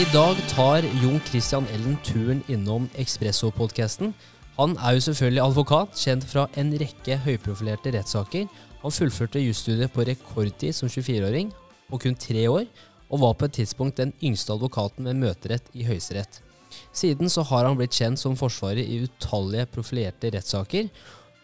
I dag tar Jon Christian Ellen turen innom Ekspresso-podkasten. Han er jo selvfølgelig advokat, kjent fra en rekke høyprofilerte rettssaker. Han fullførte jusstudiet på rekordtid som 24-åring, på kun tre år, og var på et tidspunkt den yngste advokaten med møterett i Høyesterett. Siden så har han blitt kjent som forsvarer i utallige profilerte rettssaker.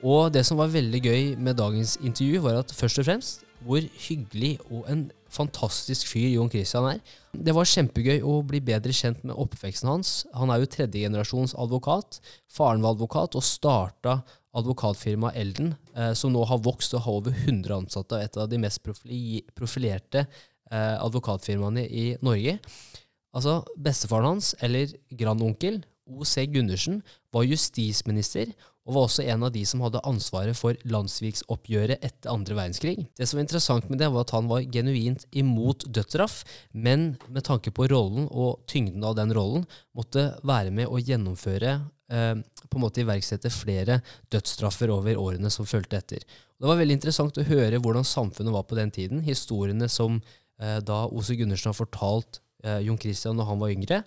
Og det som var veldig gøy med dagens intervju, var at først og fremst hvor hyggelig og en fantastisk fyr Jon Christian er. Det var kjempegøy å bli bedre kjent med oppveksten hans. Han er jo tredjegenerasjons advokat. Faren var advokat og starta advokatfirmaet Elden, eh, som nå har vokst og har over 100 ansatte, og et av de mest profilerte eh, advokatfirmaene i Norge. Altså, Bestefaren hans, eller grandonkel, O.C. Gundersen, var justisminister og var også en av de som hadde ansvaret for landssviksoppgjøret etter andre verdenskrig. Det som var interessant med det, var at han var genuint imot dødsstraff, men med tanke på rollen og tyngden av den rollen, måtte være med å gjennomføre eh, på en måte iverksette flere dødsstraffer over årene som fulgte etter. Det var veldig interessant å høre hvordan samfunnet var på den tiden. Historiene som eh, da Ose Gundersen har fortalt eh, Jon Christian når han var yngre.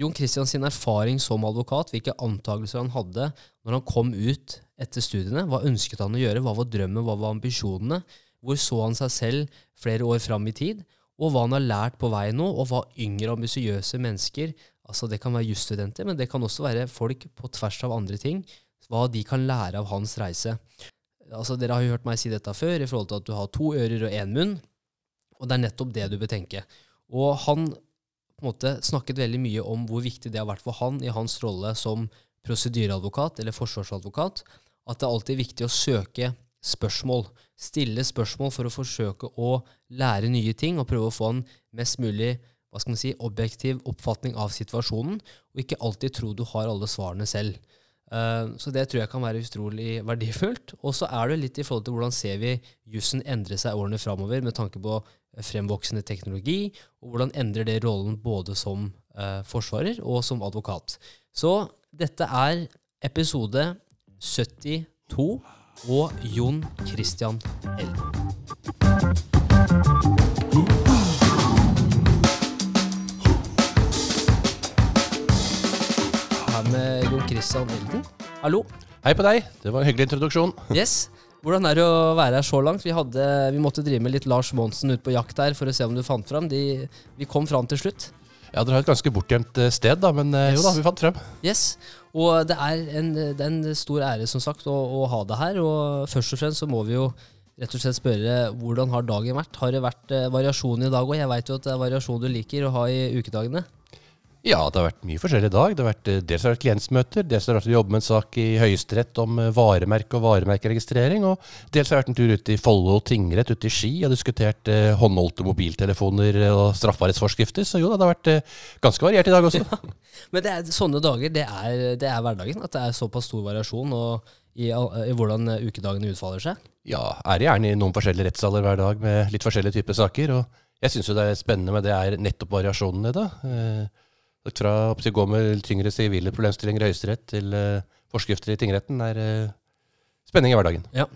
Jon Christian sin erfaring som advokat, hvilke antakelser han hadde når han kom ut etter studiene. Hva ønsket han å gjøre? Hva var drømmen? Hva var ambisjonene? Hvor så han seg selv flere år fram i tid? Og hva han har lært på vei nå, og hva yngre, ambisiøse mennesker altså Det kan være jusstudenter, men det kan også være folk på tvers av andre ting. Hva de kan lære av hans reise. Altså Dere har jo hørt meg si dette før, i forhold til at du har to ører og én munn. Og det er nettopp det du bør tenke. Og han på en måte snakket veldig mye om hvor viktig det har vært for han i hans rolle som prosedyreadvokat eller forsvarsadvokat, at det alltid er viktig å søke spørsmål. Stille spørsmål for å forsøke å lære nye ting og prøve å få en mest mulig hva skal man si, objektiv oppfatning av situasjonen, og ikke alltid tro du har alle svarene selv. Uh, så det tror jeg kan være utrolig verdifullt. Og så er det litt i forhold til hvordan ser vi jussen endre seg årene framover med tanke på fremvoksende teknologi, og hvordan endrer det rollen både som uh, forsvarer og som advokat. Så dette er episode 72 og Jon Christian Elden. Her med Jon Christian Elden. Hallo. Hei på deg. Det var en hyggelig introduksjon. Yes. Hvordan er det å være her så langt? Vi, hadde, vi måtte drive med litt Lars Monsen ut på jakt her for å se om du fant fram. De, vi kom fram til slutt. Ja, Dere har et ganske bortgjemt eh, sted, da, men eh, Yes. jo da, vi fant frem. Yes. Og det er en, det er en stor ære, som sagt, å, å ha det her. Og først og fremst så må vi jo rett og slett spørre hvordan har dagen vært? Har det vært eh, variasjon i dag òg? Jeg veit jo at det er variasjon du liker å ha i ukedagene. Ja, det har vært mye forskjellig i dag. Det har vært, eh, dels har det vært klientsmøter, dels har det vært å jobbe med en sak i Høyesterett om eh, varemerke og varemerkeregistrering, og dels har det vært en tur ut i Follo tingrett ute i Ski og diskutert eh, håndholdte mobiltelefoner og strafferettsforskrifter. Så jo da, det har vært eh, ganske variert i dag også. Men det er, sånne dager, det er, det er hverdagen. At det er såpass stor variasjon og i, i hvordan eh, ukedagene utfaller seg. Ja, er gjerne i noen forskjellige rettssaler hver dag med litt forskjellige typer saker. Og jeg syns jo det er spennende med det er nettopp variasjonene da. Fra å gå med tyngre sivile problemstillinger i Høyesterett til eh, forskrifter i tingretten er eh, spenning i hverdagen. Ja.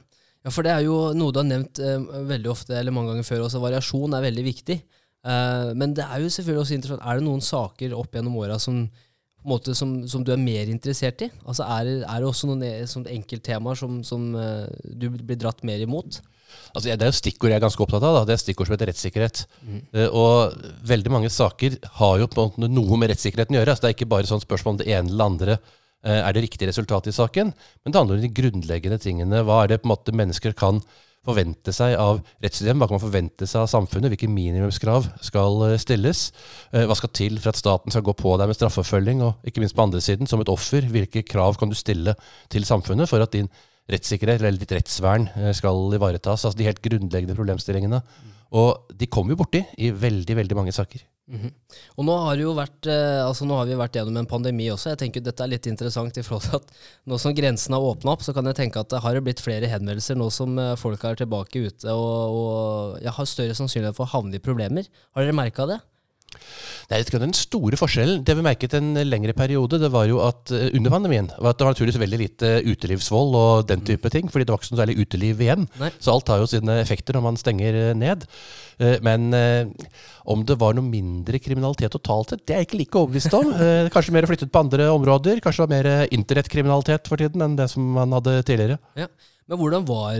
ja, for det er jo noe du har nevnt eh, veldig ofte, eller mange ganger før også. Variasjon er veldig viktig. Men det er jo selvfølgelig også interessant. Er det noen saker opp gjennom åra som, måte, som, som du er mer interessert i? Altså Er er det også noen e- enkelttemaer som, som du blir dratt mer imot? Altså, det er jo stikkord jeg er ganske opptatt av. Da. Det er stikkord som heter rettssikkerhet. Eh, og veldig mange saker har jo på en måte noe med rettssikkerheten å gjøre. Altså, det er ikke bare sånn spørsmål om det ene eller andre eh, er det riktige resultatet i saken, men det handler om de grunnleggende tingene. Hva er det på en måte mennesker kan forvente seg av rettssystemet? Hva kan man forvente seg av samfunnet? Hvilke minimumskrav skal eh, stilles? Hva skal til for at staten skal gå på deg med straffeforfølging? Og ikke minst på andre siden, som et offer, hvilke krav kan du stille til samfunnet for at din rettssikkerhet eller ditt rettsvern eh, skal ivaretas? Altså de helt grunnleggende problemstillingene. Og de kommer jo borti i veldig, veldig mange saker. Mhm. Og nå har, vært, eh, altså nå har vi vært gjennom en pandemi også. Jeg tenker Dette er litt interessant i forhold til at nå som grensen har åpna opp, så kan jeg tenke at det har blitt flere henvendelser nå som eh, folk er tilbake ute og, og jeg har større sannsynlighet for å havne i problemer. Har dere merka det? Nei, jeg ikke Den store forskjellen det vi merket en lengre periode, det var jo at uh, under pandemien var at det var naturligvis veldig lite utelivsvold og den type ting. fordi det var ikke så særlig uteliv igjen. Nei. Så alt har jo sine effekter når man stenger uh, ned. Uh, men om det var noe mindre kriminalitet totalt sett, det er jeg ikke like overbevist om. kanskje mer flyttet på andre områder. Kanskje det var mer internettkriminalitet for tiden enn det som man hadde tidligere. Ja. Men hvordan var,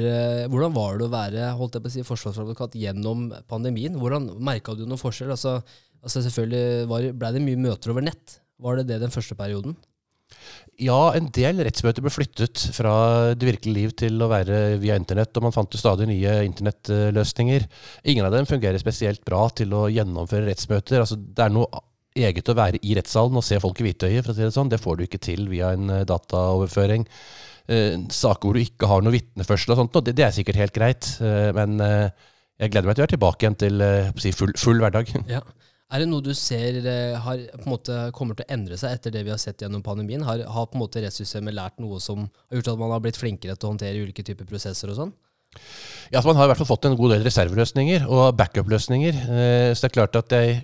hvordan var, det å være holdt jeg på å si, forsvarsadvokat gjennom pandemien? Hvordan Merka du noen forskjell? Altså, Altså Selvfølgelig var, ble det mye møter over nett. Var det det den første perioden? Ja, en del rettsmøter ble flyttet fra det virkelige liv til å være via internett, og man fant jo stadig nye internettløsninger. Ingen av dem fungerer spesielt bra til å gjennomføre rettsmøter. Altså, det er noe eget å være i rettssalen og se folk i hvitøyet, for å si det sånn. Det får du ikke til via en eh, dataoverføring. Eh, saker hvor du ikke har noe vitneførsel og sånt, det, det, er sikkert helt greit. Eh, men jeg gleder meg til å være tilbake igjen til full, full hverdag. Ja. Er det noe du ser eh, har, på en måte, kommer til å endre seg etter det vi har sett gjennom pandemien? Har, har på en måte rettssystemet lært noe som har gjort at man har blitt flinkere til å håndtere ulike typer prosesser og sånn? Ja, så Man har i hvert fall fått en god del reserveløsninger og backup-løsninger. Eh, så det er klart at jeg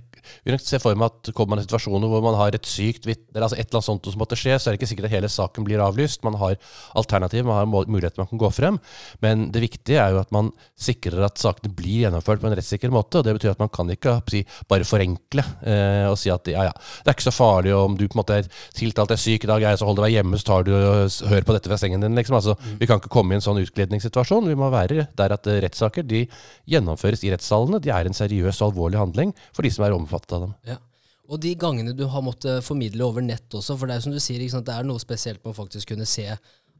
vil nok se for meg at kommer man i situasjoner hvor man har et sykt vitne, altså et eller annet sånt som måtte skje, så er det ikke sikkert at hele saken blir avlyst. Man har alternativ, man har muligheter man kan gå frem. Men det viktige er jo at man sikrer at sakene blir gjennomført på en rettssikker måte. og Det betyr at man kan ikke si, bare forenkle eh, og si at ja, ja, det er ikke så farlig om du på en måte er tiltalt er syk i dag, jeg så hold deg hjemme, så tar du og hører på dette fra sengen din. Liksom. Altså. Vi kan ikke komme i en sånn utglidningssituasjon. Vi må være der at rettssaker de gjennomføres i rettssalene. De er en seriøs og alvorlig handling for de som er omfattet omfattet av dem. Ja. Og de gangene du har måttet formidle over nett også, for det er jo som du sier, det er noe spesielt med å faktisk kunne se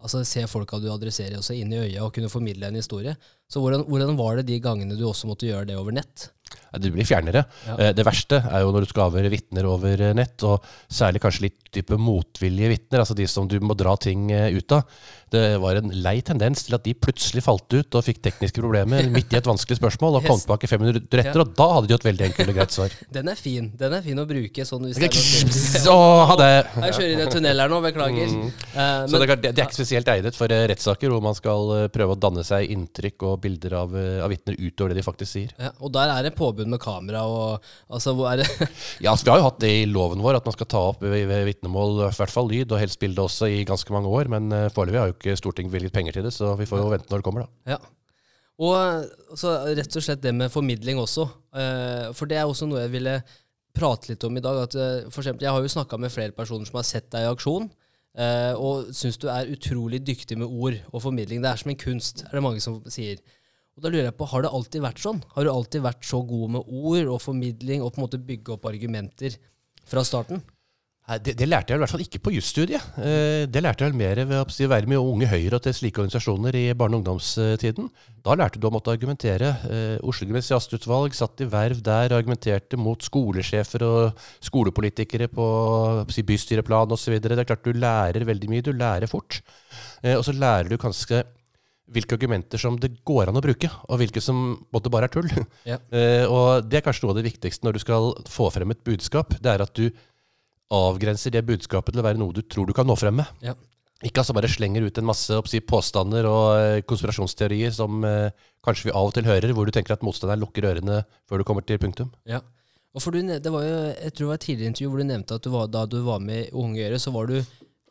altså se folka du adresserer også inn i øyet og kunne formidle en historie. Så hvordan, hvordan var det de gangene du også måtte gjøre det over nett? Det blir fjernere. Ja. Eh, det verste er jo når du skal avhøre vitner over eh, nett, og særlig kanskje litt type motvillige vitner, altså de som du må dra ting eh, ut av. Det var en lei tendens til at de plutselig falt ut og fikk tekniske problemer midt i et vanskelig spørsmål, og kom tilbake fem minutter etter, ja. og da hadde de et veldig enkelt og greit svar. Den er fin. Den er fin å bruke sånn hvis det er det. Jeg kjører inn i en tunnel her nå, beklager. Mm. Uh, Så det, er, det, er ikke spesielt egnet for rettssaker hvor man skal prøve å danne seg inntrykk og bilder av, av vitner utover det de faktisk sier. Ja, og der er det påbud med kamera og altså, hvor er det Ja, altså, Vi har jo hatt det i loven vår, at man skal ta opp ved vitnemål i hvert fall lyd, og helst bilde også, i ganske mange år. Men uh, foreløpig har jo ikke Stortinget bevilget penger til det, så vi får jo vente når det kommer, da. Ja. Og så rett og slett det med formidling også. Uh, for det er også noe jeg ville prate litt om i dag. at uh, for eksempel, Jeg har jo snakka med flere personer som har sett deg i aksjon. Og syns du er utrolig dyktig med ord og formidling. Det er som en kunst, er det mange som sier. Og da lurer jeg på, Har det alltid vært sånn? Har du alltid vært så god med ord og formidling og på en måte bygge opp argumenter fra starten? Det, det, lærte jeg i hvert fall ikke på jusstudiet. Eh, det lærte jeg mer ved å være med Unge Høyre og til slike organisasjoner i barne- og ungdomstiden. Da lærte du å måtte argumentere. Eh, Oslo gymnasiastutvalg satt i verv der og argumenterte mot skolesjefer og skolepolitikere på bystyreplan osv. Det er klart du lærer veldig mye. Du lærer fort. Eh, og så lærer du kanskje hvilke argumenter som det går an å bruke, og hvilke som både bare er tull. Ja. uh, og Det er kanskje noe av det viktigste når du skal få frem et budskap. Det er at du avgrenser det budskapet til å være noe du tror du kan nå frem med. Ja. Ikke altså bare slenger ut en masse oppsi, påstander og uh, konspirasjonsteorier som uh, kanskje vi av og til hører, hvor du tenker at motstanderen lukker ørene før du kommer til punktum. Ja. Og for du, det var jo, Jeg tror det var et tidligere intervju hvor du nevnte at du var, da du var med i Unge Gjøre, så var du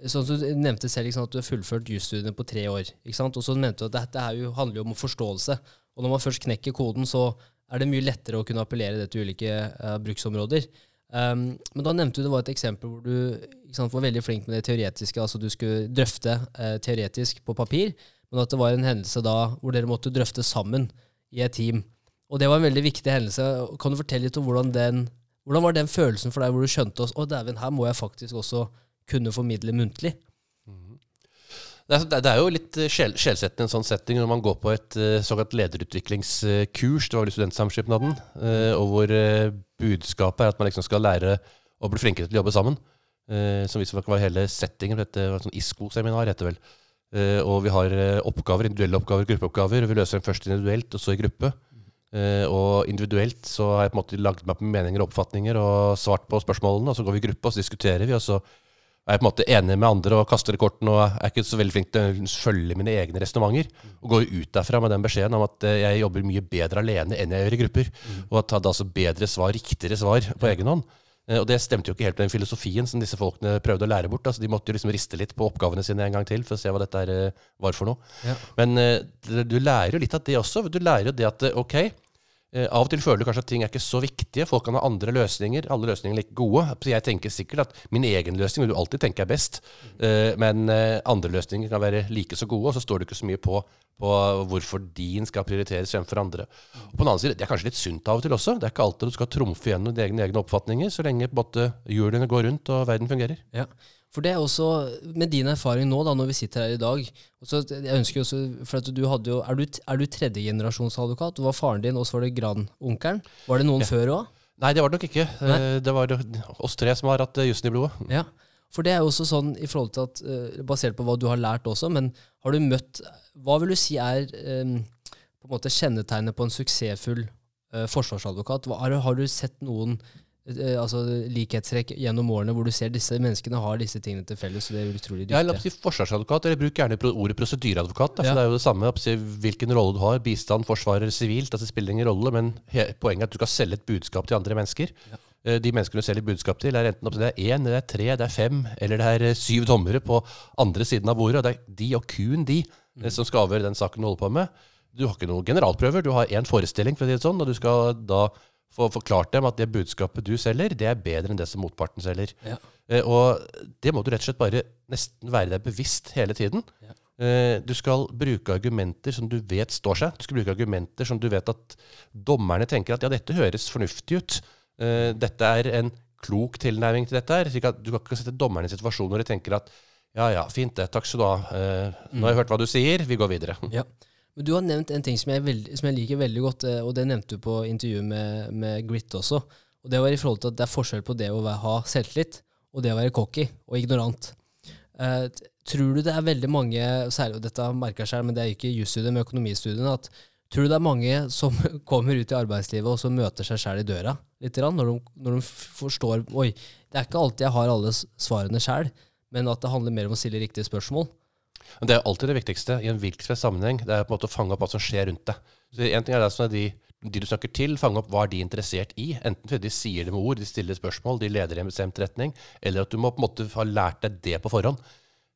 Sånn Du nevnte selv sant, at du har fullført jusstudiene på tre år. Og så nevnte du at dette jo, handler jo om forståelse. Og når man først knekker koden, så er det mye lettere å kunne appellere det til ulike uh, bruksområder. Um, men da nevnte du det var et eksempel hvor du sant, var veldig flink med det teoretiske. altså Du skulle drøfte uh, teoretisk på papir, men at det var en hendelse da hvor dere måtte drøfte sammen i et team. Og det var en veldig viktig hendelse. Kan du fortelle litt om hvordan den hvordan var den følelsen for deg hvor du skjønte oss, å dæven, her må jeg faktisk også kunne formidle muntlig. Det er, jo litt eh, sjel, sjelsettende en sånn setting når man går på et uh, såkalt lederutviklingskurs. Det var vel Studentsamskipnaden. Uh, og hvor budskapet er at man liksom skal lære å bli flinkere til å jobbe sammen. som visstnok var hele settingen. Dette var et sånn ISKO-seminar, heter det vel. og vi har oppgaver, individuelle oppgaver, gruppeoppgaver. Vi løser dem først individuelt, og så i gruppe. og individuelt så har jeg på en måte lagd meg opp meninger og oppfatninger og svart på spørsmålene. Og så går vi i gruppe, og så diskuterer vi. og så er jeg på en måte enig med andre og kaster kortene og er ikke så veldig flink til å følge mine egne resonnementer. Og går ut derfra med den beskjeden om at eh, jeg jobber mye bedre alene enn jeg gjør i grupper. Og at hadde altså bedre svar, riktigere svar på egen hånd. Eh, Og det stemte jo ikke helt med den filosofien som disse folkene prøvde å lære bort. Altså, de måtte jo liksom riste litt på oppgavene sine en gang til for å se hva dette eh, var for noe. Ja. Men du lærer jo litt av det også. Du lærer jo det at ok, av og til føler du kanskje at ting er ikke så viktige. Folk kan ha andre løsninger. Alle løsninger er like gode. Så jeg tenker sikkert at min egen løsning vil du alltid tenke er best. Eh, Men eh, andre løsninger kan være like så gode, og så står det ikke så mye på, på hvorfor din skal prioriteres fremfor andre. Og på den annen side, Det er kanskje litt sunt av og til også. Det er ikke alltid du skal trumfe gjennom dine egne, oppfatninger, så lenge både en hjulene går rundt og verden fungerer. Ja. For det er også, med din erfaring nå, da, når vi sitter her i dag også, jeg ønsker også, for at du hadde jo, Er du, er du tredjegenerasjonsadvokat? Det var faren din, og så var det grandonkelen. Var det noen Ja. før òg? Nei, det var det nok ikke. Nei? Det var oss tre som har hatt eh, jussen i blodet. Ja. For det er jo også sånn i forhold til at, eh, basert på hva du har lært også, men har du møtt Hva vil du si er eh, på en måte kjennetegnet på en suksessfull eh, forsvarsadvokat? Hva, har, du- har du sett noen eh, altså, likhetstrekk gjennom årene hvor du ser disse menneskene har disse tingene til felles, og det er utrolig Ja, la oss si forsvarsadvokat, eller bruk gjerne ordet prosedyreadvokat. Ja. Det er jo det samme, si, hvilken rolle du har, bistand, forsvarer, sivilt. altså Det spiller ingen rolle, men poenget er at du skal selge et budskap til andre mennesker. Ja. De menneskene du selger budskap til, er enten det er én, det er tre, det er fem, eller det er eh, syv dommere på andre siden av bordet. og Det er de og kun de mm. som skal avgjøre den saken du holder på med. Du har ikke noen generalprøver, du har én forestilling, for å si det sånn, og du skal da få forklart dem at det budskapet du selger, det er bedre enn det som motparten selger. Ja. Eh, Og det må du rett og slett bare nesten være deg bevisst hele tiden. Ja. Eh, Du skal bruke argumenter som du vet står seg. Du skal bruke argumenter som du vet at dommerne tenker at ja, dette høres fornuftig ut. Eh, Dette er en klok tilnærming til dette. her, slik at Du kan ikke sette dommerne i situasjoner hvor de tenker at ja, ja, fint det, takk skal du ha. Eh, Nå har jeg hørt hva du sier, vi går videre. Ja. Men du har nevnt en ting som jeg, veld, som jeg liker veldig godt, eh, og det nevnte du på intervjuet med, med Grit også. Og det var i forhold til at det er forskjell på det å ha selvtillit og det å være cocky og ignorant. Eh, tror du det er veldig mange, særlig og dette merker jeg selv, men det er ikke jusstudiet, men økonomistudiene, at tror du det er mange som kommer ut i arbeidslivet og som møter seg selv i døra litt, når, de, når de forstår Oi, det er ikke alltid jeg har alle svarene selv, men at det handler mer om å stille riktige spørsmål. Men Det er alltid det viktigste i en hvilken sammenheng. Det er på en måte å fange opp hva som skjer rundt deg. Så en ting er det som er de, de du snakker til, fange opp hva er de interessert i. Enten fordi de sier det med ord, de stiller spørsmål, de leder i en bestemt retning, eller at du må på en måte ha lært deg det på forhånd.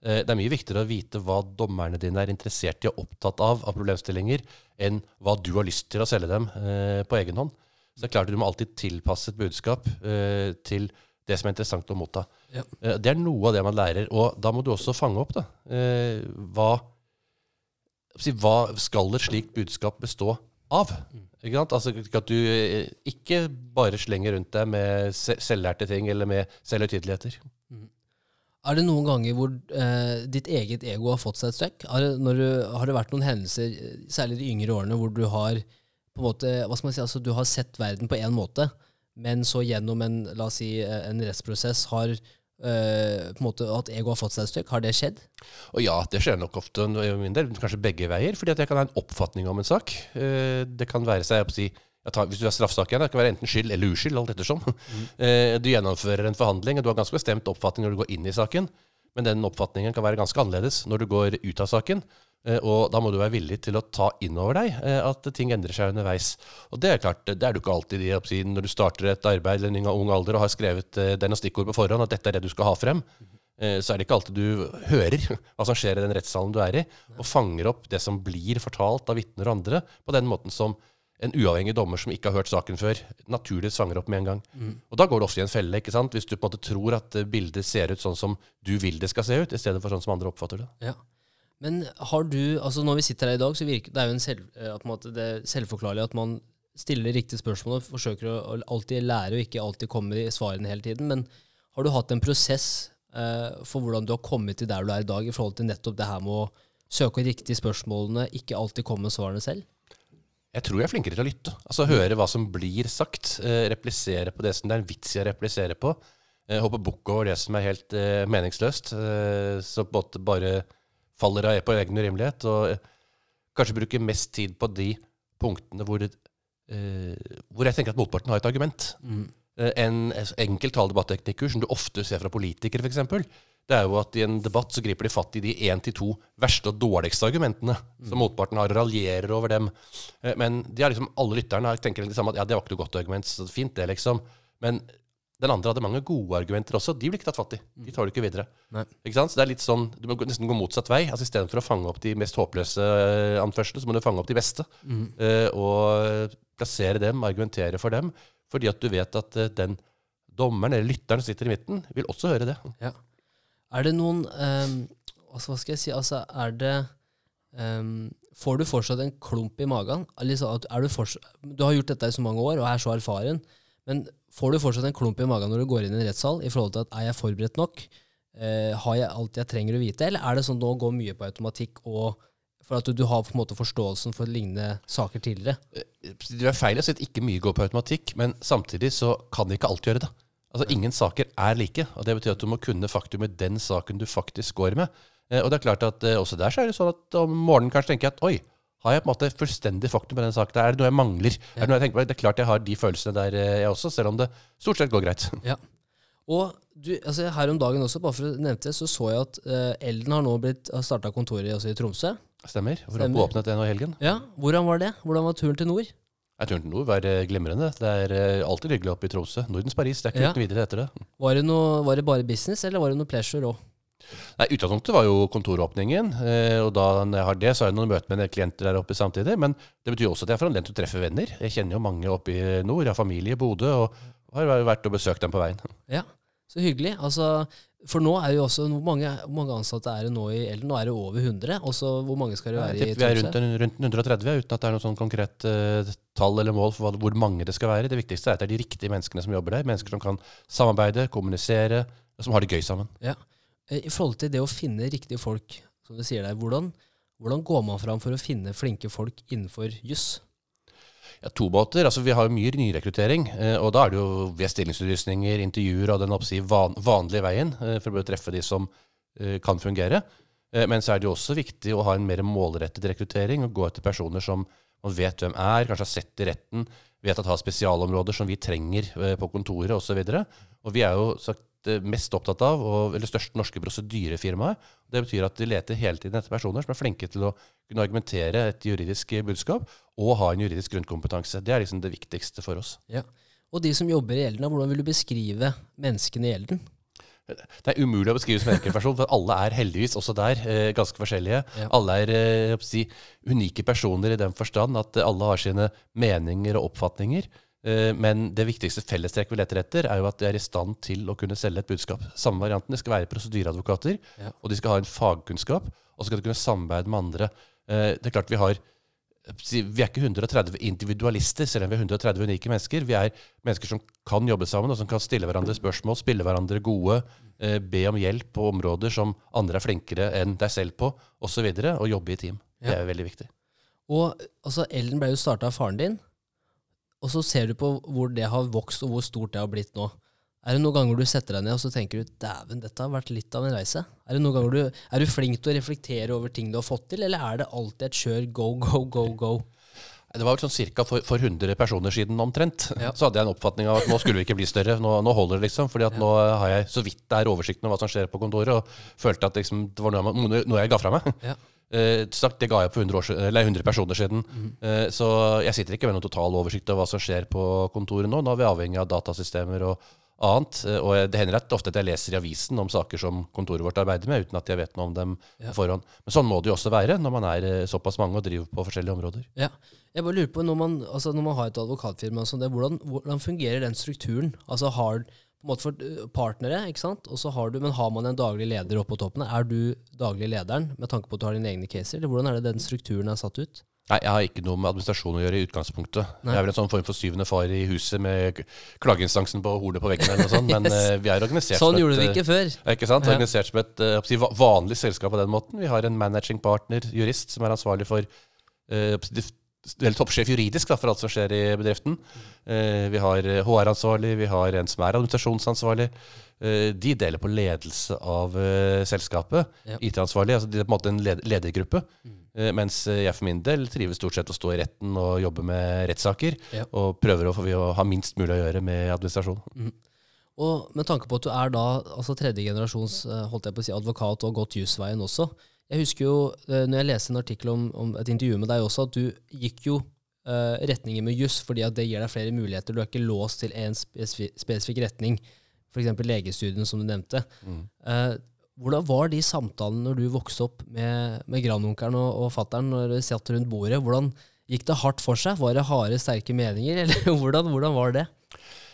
Eh, Det er mye viktigere å vite hva dommerne dine er interessert i og opptatt av av problemstillinger, enn hva du har lyst til å selge dem eh, på egen hånd. Så det er klart Du må alltid tilpasse et budskap eh, til det som er interessant å motta. Ja. Eh, Det er noe av det man lærer. Og da må du også fange opp da, eh, hva, hva skal et slikt budskap bestå av. Ikke sant? Altså At du eh, ikke bare slenger rundt deg med se- selvlærte ting eller med selvhøytideligheter. Er det noen ganger hvor eh, ditt eget ego har fått seg et støkk? Har, har det vært noen hendelser, særlig de yngre årene, hvor du har på en måte, hva skal man si, altså du har sett verden på én måte, men så gjennom en, la oss si, eh, en rettsprosess har Uh, på en måte at ego har fått seg et støkk? Har det skjedd? Og ja, det skjer nok ofte, del, kanskje begge veier, fordi at jeg kan ha en oppfatning om en sak. Uh, Det kan være seg, si, jeg tar, hvis du har straffesak igjen, det kan være enten skyld eller uskyld, alt ettersom. Eh, Du gjennomfører en forhandling, og du har ganske bestemt oppfatning når du går inn i saken, men den oppfatningen kan være ganske annerledes når du går ut av saken. Eh, Og da må du være villig til å ta inn over deg eh, at ting endrer seg underveis. Og det er klart, det er du ikke alltid i oppsiden når du starter et arbeid eller en ung alder og har skrevet eh, den og stikkord på forhånd, at dette er det du skal ha frem. Så er det ikke alltid du hører hva som skjer i den rettssalen du er i, og fanger opp det som blir fortalt av vitner og andre, på den måten som en uavhengig dommer som ikke har hørt saken før, naturlig fanger opp med en gang. Og da går det ofte i en felle, ikke sant? hvis du på en måte tror at bildet ser ut sånn som du vil det skal se ut, i stedet for sånn som andre oppfatter det. Ja. Men har du, altså når vi sitter her i dag, så virker det er jo selv, eh, måte det er selvforklarlig at man stiller riktige spørsmål og forsøker å alltid lære og ikke alltid komme med svarene hele tiden. Men har du hatt en prosess eh, for hvordan du har kommet til der du er i dag, i forhold til nettopp det her med å søke riktige spørsmålene, ikke alltid komme med svarene selv? Jeg tror jeg er flinkere til å lytte. Altså høre hva som blir sagt. Eh, replisere på det som det er en vits i å replisere på. Eh, hoppe bukk over det som er helt eh, meningsløst. Eh, så på en måte bare faller av på egen urimelighet. Og eh, kanskje bruke mest tid på de punktene hvor, eh, hvor jeg tenker at motparten har et argument. Mm. en enkel taledebatteknikker som du ofte ser fra politikere, f.eks. det er jo at i en debatt så griper de fatt i de én til to verste og dårligste argumentene som motparten har, og raljerer over dem. Eh, Men de liksom, alle lytterne tenker liksom at ja, det var ikke noe godt argument, så fint det, liksom. Men den andre hadde mange gode argumenter også. De blir ikke tatt fatt i. De tar du ikke videre. Ikke? Så det er litt sånn, Du må nesten gå motsatt vei. altså Istedenfor å fange opp de mest håpløse eh, anførslene, så må du fange opp de beste. eh, og plassere dem, argumentere for dem. Fordi at du vet at uh, den dommeren eller lytteren som sitter i midten, vil også høre det. Ja. Er det noen um, altså, Hva skal jeg si? Altså, er det um, Får du fortsatt en klump i magen? Altså, er du, fortsatt, du har gjort dette i så mange år og er så erfaren, men får du fortsatt en klump i magen når du går inn i en rettssal i forhold til at er jeg forberedt nok? Eh, har jeg alt jeg trenger å vite, eller er det sånn at nå går mye på automatikk og for at du, du har på en måte forståelsen for lignende saker tidligere? Det er feil å si at ikke mye går på automatikk, men samtidig så kan ikke alt gjøre det. Altså Ingen saker er like, og det betyr at du må kunne faktum i den saken du faktisk går med. Eh, Og det er klart at eh, også der så er det sånn at om morgenen kanskje tenker jeg at oi, har jeg på en måte fullstendig faktum på den saken? Er det noe jeg mangler? Er det noe jeg tenker på? Det er klart jeg har de følelsene der, eh, jeg også, selv om det stort sett går greit. Ja. Og du, altså her om dagen også, bare for å nevne det, så så jeg at uh, Elden har nå blitt, har starta kontoret altså i Tromsø. Stemmer. Hvor Stemmer. åpnet det nå i helgen. Ja, Hvordan var det? Hvordan var turen til nord? Jeg til nord var eh, glimrende. Det er alltid hyggelig oppe i Tromsø. Nordens Paris. Det er ikke Ja. uten videre etter det. Var det, noe, var det bare business, eller var det noe pleasure òg? Nei, Utgangspunktet var jo kontoråpningen. eh, og da jeg har det, så har jeg noen møter med klienter der oppe samtidig. Men det betyr også at jeg får anledning til å treffe venner. Jeg kjenner jo mange oppe i nord. Jeg har familie i Bodø og har vært og besøkt dem på veien. Ja, så hyggelig. Altså, for nå er jo også Hvor mange, hvor mange ansatte er det nå i Elden? Nå er det over 100. Og så hvor mange skal det være være i Tromsø? vi er rundt, rundt 130, uten at det er noe sånn konkret uh, tall eller mål for hvor mange det skal være. Det viktigste er at det er de riktige menneskene som jobber der. Mennesker som kan samarbeide, kommunisere, og som har det gøy sammen. Ja. Eh, I forhold til det å finne riktige folk, som du sier der, hvordan, hvordan går man fram for å finne flinke folk innenfor juss? Ja, to måter. Altså, vi har jo mye nyrekruttering, eh, og da er det jo ved stillingsutlysninger, intervjuer og den oppsi, van, vanlige veien eh, for å treffe de som kan fungere. Men så er det jo også viktig å ha en mer målrettet rekruttering og gå etter personer som man vet hvem er, kanskje har sett i retten, vet at har spesialområder som vi trenger på kontoret osv. Og, så og vi er jo sagt mest opptatt av, og, eller største norske prosedyrefirmaet. Det betyr at de leter hele tiden etter personer som er flinke til å kunne argumentere et juridisk budskap, og ha en juridisk grunnkompetanse. Det er liksom det viktigste for oss. Ja. Og de som jobber i Elden, hvordan vil du beskrive menneskene i Elden? Det er umulig å beskrive som enkeltperson, for alle er heldigvis også der eh, ganske forskjellige. Ja. Alle er eh, si, unike personer i den forstand at eh, alle har sine meninger og oppfatninger. Eh, men det viktigste fellestrekk vi leter etter, er jo at de er i stand til å kunne selge et budskap. Samme varianten. De skal være prosedyreadvokater, Ja. og de skal ha en fagkunnskap, og så skal de kunne samarbeide med andre. Eh, det er klart vi har vi er ikke 130 individualister, selv om vi er 130 unike mennesker. Vi er mennesker som kan jobbe sammen, og som kan stille hverandre spørsmål, spille hverandre gode, eh, be om hjelp på områder som andre er flinkere enn deg selv på, osv. Og, så videre, og jobbe i team. Det er er veldig viktig. Og altså, Ellen ble jo starta av faren din, og så ser du på hvor det har vokst, og hvor stort det har blitt nå. Er det noen ganger du setter deg ned og så tenker du, dæven, dette har vært litt av en reise? Er, du, er du flink til å reflektere over ting du har fått til, eller er det alltid et kjør go, go, go, go? Det var vel sånn cirka for, for 100 personer siden omtrent. Ja. Så hadde jeg en oppfatning av at nå skulle vi ikke bli større. Nå, nå holder det, liksom. fordi at nå har jeg så vidt det er oversikten over hva som skjer på kontoret, og følte at liksom, det var noe, jeg- noe jeg ga fra meg. Ja. Eh, sagt, det ga jeg på 100, år, eller 100 personer siden. Eh, så jeg sitter ikke med noen total oversikt over hva som skjer på kontoret nå. Nå er vi avhengig av datasystemer og annet. Uh, og det hender at ofte at jeg leser i avisen om saker som kontoret vårt arbeider med, uten at jeg vet noe om dem Ja. på forhånd. Men sånn må det jo også være når man er såpass mange og driver på forskjellige områder. Ja. Jeg bare lurer på, når man, altså når man har et advokatfirma, sånn, det, hvordan, hvordan fungerer den strukturen? Altså har på en måte for øh, partnere, ikke sant? Og så har du, men har man en daglig leder oppe på toppen? Er du daglig lederen med tanke på at du har dine egne caser? Eller hvordan er det den strukturen er satt ut? Nei, jeg har ikke noe med administrasjon å gjøre i utgangspunktet. Nei. Jeg er vel en sånn form for syvende far i huset med klageinstansen på hornet på veggen eller noe sånt, men Yes. eh, vi er organisert Sånn gjorde vi eh, ikke før. Ikke sant? Organisert som et eh, vanlig selskap på den måten. Vi har en managing partner, jurist, som er ansvarlig for eh, eller toppsjef juridisk da, for alt som skjer i bedriften. Eh, vi har HR-ansvarlig, vi har en som er administrasjonsansvarlig. Eh, de deler på ledelse av eh, selskapet. Ja. IT-ansvarlig. altså De er på en måte en led ledergruppe. Mm. Mens jeg for min del trives stort sett å stå i retten og jobbe med rettssaker. Ja. Og prøver å, få- å ha minst mulig å gjøre med administrasjon. Og med tanke på at du er da altså tredje generasjons holdt jeg på å si, advokat og gått jusveien også. Jeg husker jo, eh, når jeg leste en artikkel om, om et intervju med deg også, at du gikk jo uh, retninger med juss fordi at det gir deg flere muligheter. Du er ikke låst til én spesifikk, retning, f.eks. legestudien, som du nevnte. Mm. Uh, hvordan var de samtalene når du vokste opp med, med grandonkelen og, og fattern når satt rundt bordet? Hvordan Gikk det hardt for seg? Var det harde, sterke meninger, eller hvordan, hvordan var det?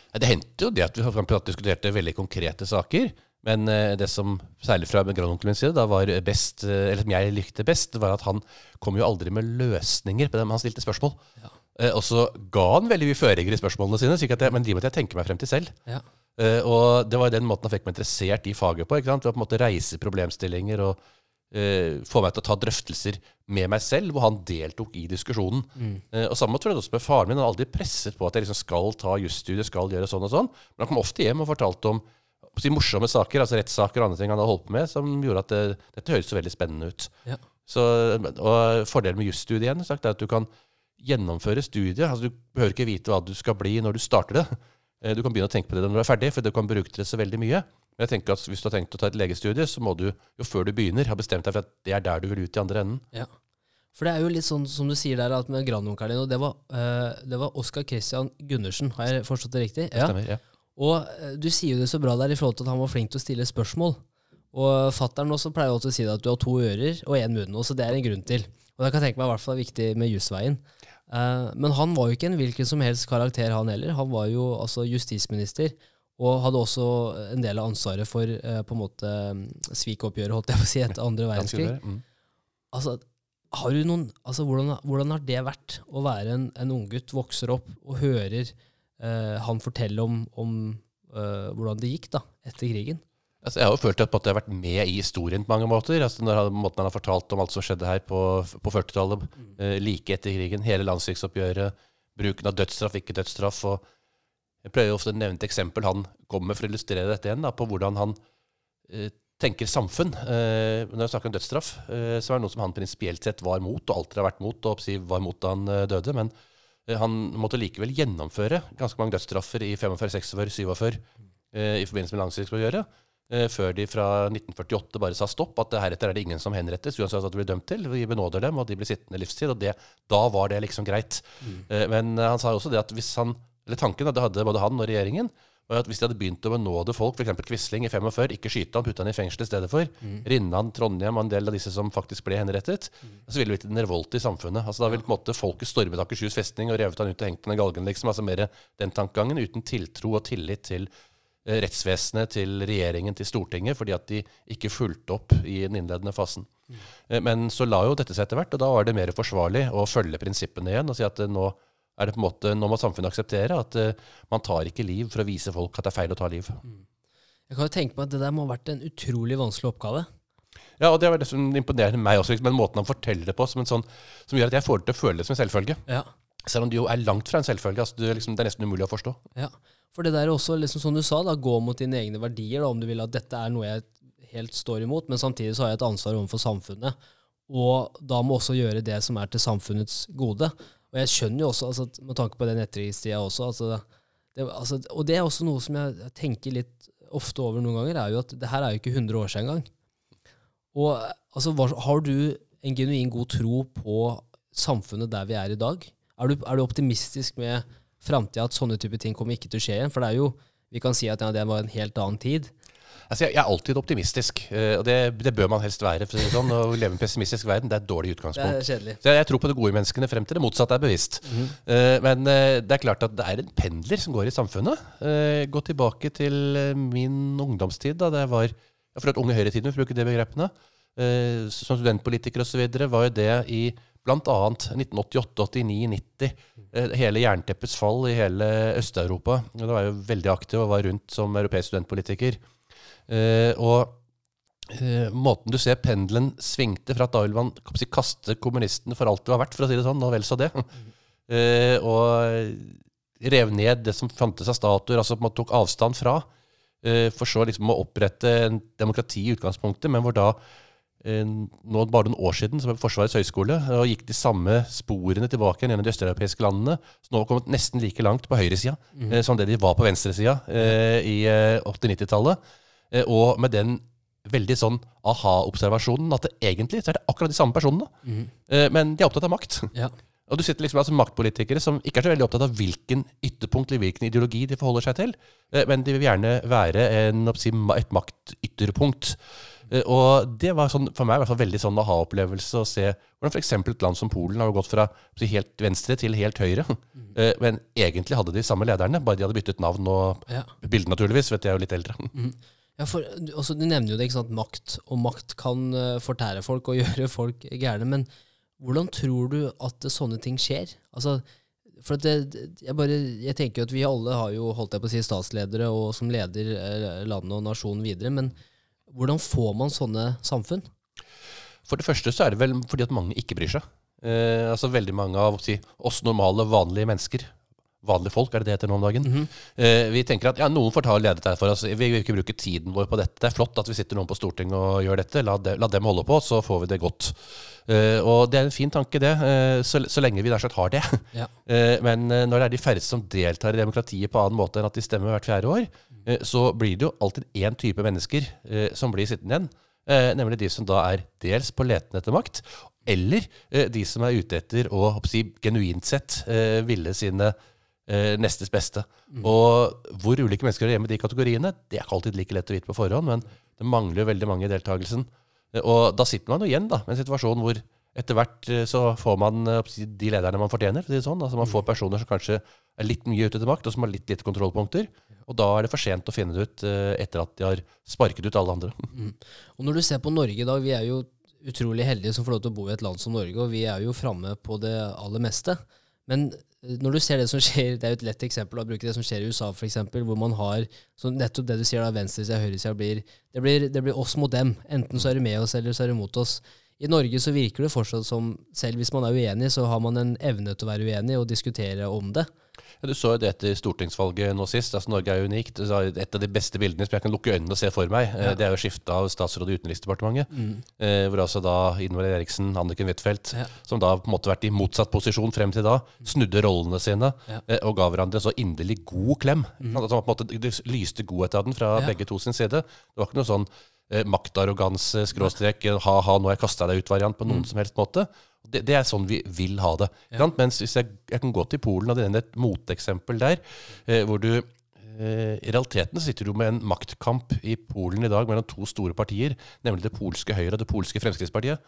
Det hendte jo det at vi diskuterte veldig konkrete saker. Men eh, det som særlig fra grandonkelen min side da var best, eh, eller som jeg likte best, var at han kom jo aldri med løsninger på dem han stilte spørsmål. Ja. Eh, og så ga han veldig mye føringer i spørsmålene sine, jeg, men de måtte jeg tenke meg frem til selv. Ja. Og det var den måten han fikk meg interessert i faget på. ikke sant? Ved å på en måte reise problemstillinger og uh, få meg til å ta drøftelser med meg selv, hvor han deltok i diskusjonen. Mm. Uh, og Samme tror jeg også med faren min. Han har aldri presset på at jeg liksom skal ta jusstudiet, skal gjøre sånn og sånn. Men han kom ofte hjem og fortalte om si, morsomme saker, altså rettssaker og andre ting han hadde holdt på med, som gjorde at det, dette høres så veldig spennende ut. Ja. Så, og Fordelen med jusstudiet igjen, sagt, er at du kan gjennomføre studiet. Altså, du behøver ikke vite hva du skal bli når du starter det. Eh, du kan begynne å tenke på det når du er ferdig, for du kan bruke det så veldig mye. Men jeg tenker at hvis du har tenkt å ta et legestudie, så må du jo før du begynner, ha bestemt deg for at det er der du vil ut i andre enden. Ja. For det er jo litt sånn som du sier der, at med grandonkelen din, og det var, uh, det var Oskar Christian Gundersen, har jeg forstått det riktig? Ja. Stemmer, ja. Og uh, du sier jo det så bra der i forhold til at han var flink til å stille spørsmål. Og fattern også pleier også å si at du har to ører og én munn, så det er en grunn til. Og det kan jeg tenke meg i hvert fall er viktig med jusveien. Uh, men han var jo ikke en hvilken som helst karakter, han heller. Han var jo altså justisminister og hadde også en del av ansvaret for eh, på en måte mm, svikoppgjøret, holdt jeg på å si, etter andre verdenskrig. Mm. Altså, har du noen, altså hvordan, hvordan, har det vært å være en, en unggutt, vokser opp og hører eh, han fortelle om, om eh, hvordan det gikk da, etter krigen? Altså, jeg har jo følt at jeg har vært med i historien på mange måter. Altså, når måten han har fortalt om alt som skjedde her på, på 40-tallet, mm. eh, like etter krigen, hele landssviksoppgjøret, bruken av dødsstraff, ikke dødsstraff. og jeg pleier ofte å nevne et eksempel han kommer med for å illustrere dette igjen, da, på hvordan han eh, tenker samfunn. Eh, når jeg snakker om dødsstraff, eh, så er det noe som han prinsipielt sett var mot, og alltid har vært mot, og var mot da han eh, døde. Men eh, han måtte likevel gjennomføre ganske mange dødsstraffer i 45, 46, 47 i forbindelse med langsiktighetsoppgjøret. Eh, før de fra 1948 bare sa stopp, at heretter er det ingen som henrettes, uansett hva de blir dømt til. Vi benåder dem, og de blir sittende livstid. og det, Da var det liksom greit. Mm. Men han sa også det at hvis han eller tanken det hadde både han og regjeringen, var at hvis de hadde begynt å benåde folk, f.eks. Quisling i 45, ikke skyte han, putte han i fengsel i stedet for, mm. Rinnan, Trondheim og en del av disse som faktisk ble henrettet, mm. så ville det blitt en revolt i samfunnet. Altså Da ville på en måte folket stormet Akershus festning og revet han ut og hengt han i galgen, liksom. Altså mer den tankegangen, uten tiltro og tillit til eh, rettsvesenet, til regjeringen, til Stortinget, fordi at de ikke fulgte opp i den innledende fasen. Mm. Eh, men så la jo dette seg etter hvert, og da var det mer forsvarlig å følge prinsippene igjen og si at nå er det på en måte, Nå må samfunnet akseptere at uh, man tar ikke liv for å vise folk at det er feil å ta liv. Mm. Jeg kan jo tenke meg at det der må ha vært en utrolig vanskelig oppgave. Ja, og det var det som imponerer meg også, men måten han forteller det på, som, sånn, som gjør at jeg får det til å føle det som en selvfølge. Ja. Selv om det jo er langt fra en selvfølge. Altså, det, liksom, det, er nesten umulig å forstå. Ja, For det der er også, liksom, som du sa, da, gå mot dine egne verdier, da, om du vil at dette er noe jeg helt står imot, men samtidig så har jeg et ansvar overfor samfunnet. Og da må også gjøre det som er til samfunnets gode. Og jeg skjønner jo også, altså, med tanke på den etterkrigstida også altså, det, altså, Og det er også noe som jeg tenker litt ofte over noen ganger, er jo at det her er jo ikke 100 år siden engang. Og altså, har du en genuin god tro på samfunnet der vi er i dag? Er du, er du optimistisk med framtida, at sånne type ting kommer ikke til å skje igjen? For det er jo, vi kan si at ja, det var en helt annen tid. Altså, jeg, jeg, er alltid optimistisk, uh, og det, det, bør man helst være. for å si sånn, Å leve i en pessimistisk verden det er et dårlig utgangspunkt. Det er Så jeg, jeg, tror på de gode menneskene frem til det motsatte er bevisst. Mm -hmm. uh, men uh, det er klart at det er en pendler som går i samfunnet. gå tilbake til min ungdomstid, da det var jeg føler at Unge Høyre-tiden, for å bruke de begrepene. som studentpolitiker osv. var jo det i bl.a. 1988, 89, 90. Hele jernteppets fall i hele Øst-Europa. Da var jeg jo veldig aktiv og var rundt som europeisk studentpolitiker. Uh, og uh, måten du ser pendelen svingte fra at da ville man si, kaste kommunistene for alt det var verdt, for å si det sånn, og vel så det. Uh, og rev ned det som fantes av statuer, altså man tok avstand fra. for så liksom å opprette en demokrati i utgangspunktet, men hvor da eh, nå bare noen år siden som Forsvarets høgskole og gikk de samme sporene tilbake gjennom de østeuropeiske landene. Så nå har kommet nesten like langt på høyresida eh, som det de var på venstresida eh, i eh, 80-90-tallet. Eh, og med den veldig sånn aha-observasjonen at det egentlig så er det akkurat de samme personene, mm. eh, men de er opptatt av makt. Ja. Og du sitter liksom altså maktpolitikere som ikke er så veldig opptatt av hvilken ytterpunkt eller hvilken ideologi de forholder seg til, eh, men de vil gjerne være en, et maktytterpunkt. Og det var sånn, for meg i hvert fall veldig sånn aha-opplevelse å se hvordan f.eks. et land som Polen har gått fra helt venstre til helt høyre. Eh, Men egentlig hadde de samme lederne, bare de hadde byttet navn og Ja. bilde, naturligvis. vet jeg er jo litt eldre. Ja, for altså, Du nevner jo det, ikke sant, makt. Og makt kan uh, fortære folk og gjøre folk gærne. Men hvordan tror du at sånne ting skjer? Altså, for det- jeg, bare, jeg tenker jo at vi alle har jo holdt jeg på å si statsledere og som leder eh, landet og nasjonen videre. Men hvordan får man sånne samfunn? For det første så er det vel fordi at mange ikke bryr seg. Eh, altså Veldig mange av si, oss normale, vanlige mennesker, vanlige folk er det det heter nå om dagen, Mhm. eh, vi tenker at ja, noen får ta og lede dette for oss. Vi vil ikke bruke tiden vår på dette. Det er flott at vi sitter noen på Stortinget og gjør dette. La, de, la dem holde på, så får vi det godt. Eh, og det er en fin tanke, det, eh, så, så lenge vi nær sagt har det. Ja. Eh, men eh, når det er de færreste som deltar i demokratiet på annen måte enn at de stemmer hvert fjerde år, eh, så blir det jo alltid én type mennesker som blir sittende igjen. Eh, nemlig de som da er dels på leten etter makt, eller de som er ute etter å å si, genuint sett ville sine nestes beste. Og hvor ulike mennesker er hjemme i de kategoriene, det er ikke alltid like lett å vite på forhånd, men det mangler jo veldig mange i deltakelsen. Eh, Og da sitter man jo igjen da, med en situasjon hvor etter hvert eh, så får man eh, de lederne man fortjener. for det er sånn. Altså Man får personer som kanskje er litt mye ute til makt, og som har litt lite kontrollpunkter. Og da er det for sent å finne det ut eh, etter at de har sparket ut alle andre. Og når du ser på Norge i dag, vi er jo utrolig heldige som får lov til å bo i et land som Norge, og vi er jo framme på det aller meste. Men eh, når du ser det som skjer, det er jo et lett eksempel å bruke det som skjer i USA f.eks., hvor man har så nettopp det du sier da, venstresida og høyresida blir blir det blir oss mot dem. Enten så er du med oss, eller så er du mot oss. I Norge så virker det fortsatt som, selv hvis man er uenig, så har man en evne til å være uenig og diskutere om det. Du så jo det etter stortingsvalget nå sist. altså Norge er unikt. Et av de beste bildene som jeg kan lukke øynene og se for meg, eh, Ja. det er jo skiftet av statsråd i Utenriksdepartementet. Mm. hvor altså da Ingvar Eriksen, Anniken Huitfeldt, Ja. som da på en måte vært i motsatt posisjon frem til da, snudde rollene sine Ja. eh, og ga hverandre en så inderlig god klem. Altså, på en måte, det lyste godhet av den fra begge to sin side. Det var ikke noe sånn eh, maktarroganse, skråstrek, ha-ha, nå har jeg kasta deg ut-variant på noen som helst måte. Det, det er sånn vi vil ha det. Ja. Mens hvis jeg, jeg kan gå til Polen, og det er et moteksempel der, eh, hvor du eh, I realiteten sitter du med en maktkamp i Polen i dag mellom to store partier, nemlig det polske Høyre og det polske Fremskrittspartiet,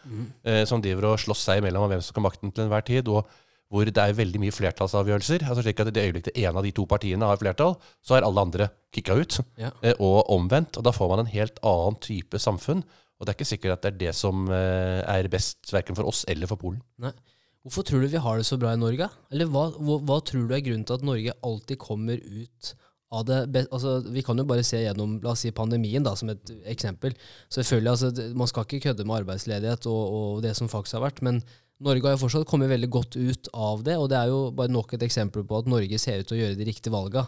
eh, som driver og slåss seg imellom om hvem som ha makten til enhver tid. og hvor det er veldig mye flertallsavgjørelser. altså slik at I det øyeblikket en av de to partiene har flertall, så er alle andre kicka ut. Ja. Eh, Og omvendt. og Da får man en helt annen type samfunn. Og det er ikke sikkert at det er det som eh, er best verken for oss eller for Polen. Nei. Hvorfor tror du vi har det så bra i Norge? Eller hva, hva, hva tror du er grunnen til at Norge alltid kommer ut av det altså, Vi kan jo bare se gjennom la oss si, pandemien da, som et eksempel. Selvfølgelig, altså, Man skal ikke kødde med arbeidsledighet og, og det som faktisk har vært, men Norge har jo fortsatt kommet veldig godt ut av det, og det er jo bare nok et eksempel på at Norge ser ut til å gjøre de riktige valga.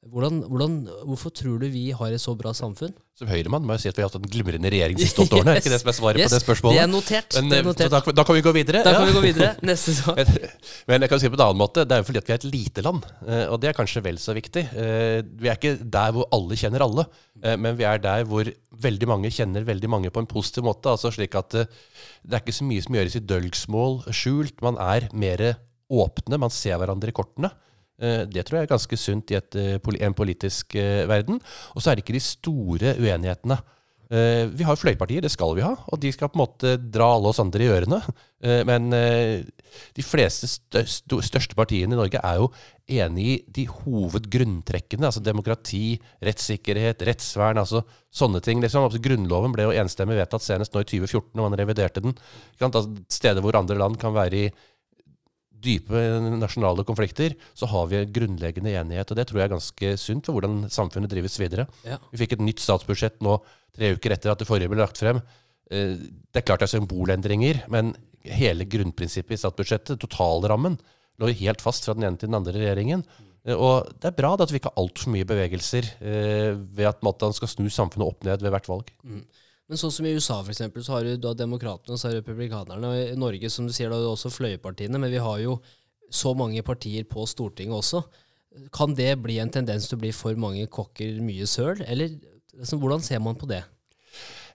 Hvordan, hvordan, hvorfor tror du vi har et så bra samfunn? Som Høyremann må jeg si at vi har hatt en glimrende regjering de siste åtte årene. yes. ikke det som er svaret Yes, på det spørsmålet? Det er notert. Men, det eh, er så notert. da, da kan vi gå videre. Da Ja. kan vi gå videre. Neste sak. Men jeg kan si det på en annen måte. Det er jo fordi at vi er et lite land, eh, og det er kanskje vel så viktig. Eh, Vi er ikke der hvor alle kjenner alle, eh, men vi er der hvor veldig mange kjenner veldig mange på en positiv måte. Altså slik at eh, det er ikke så mye som gjøres i dølgsmål skjult. Man er mer åpne, man ser hverandre i kortene. Eh, Det tror jeg er ganske sunt i et, eh, en politisk eh, verden. Og så er det ikke de store uenighetene. Vi har fløypartier, det skal vi ha, og de skal på en måte dra alle oss andre i ørene. Men de fleste største partiene i Norge er jo enig i de hovedgrunntrekkene. Altså demokrati, rettssikkerhet, rettsvern, altså sånne ting. Liksom. Altså, grunnloven ble jo enstemmig vedtatt senest nå i 2014, når man reviderte den. Altså, steder hvor andre land kan være i dype nasjonale konflikter, så har vi en grunnleggende enighet. Og det tror jeg er ganske sunt for hvordan samfunnet drives videre. Ja. Vi fikk et nytt statsbudsjett nå tre uker etter at det forrige ble lagt frem. Eh, Det er klart det er symbolendringer, men hele grunnprinsippet i statsbudsjettet, totalrammen, lå helt fast fra den ene til den andre regjeringen. Eh, Og det er bra at vi ikke har altfor mye bevegelser eh, ved at man skal snu samfunnet opp ned ved hvert valg. Men sånn som i USA, for eksempel, så har du da demokratene og republikanerne. Og i Norge, som du sier, da har også fløyepartiene, men vi har jo så mange partier på Stortinget også. Kan det bli en tendens til å bli for mange kokker, mye søl? Eller liksom, hvordan ser man på det?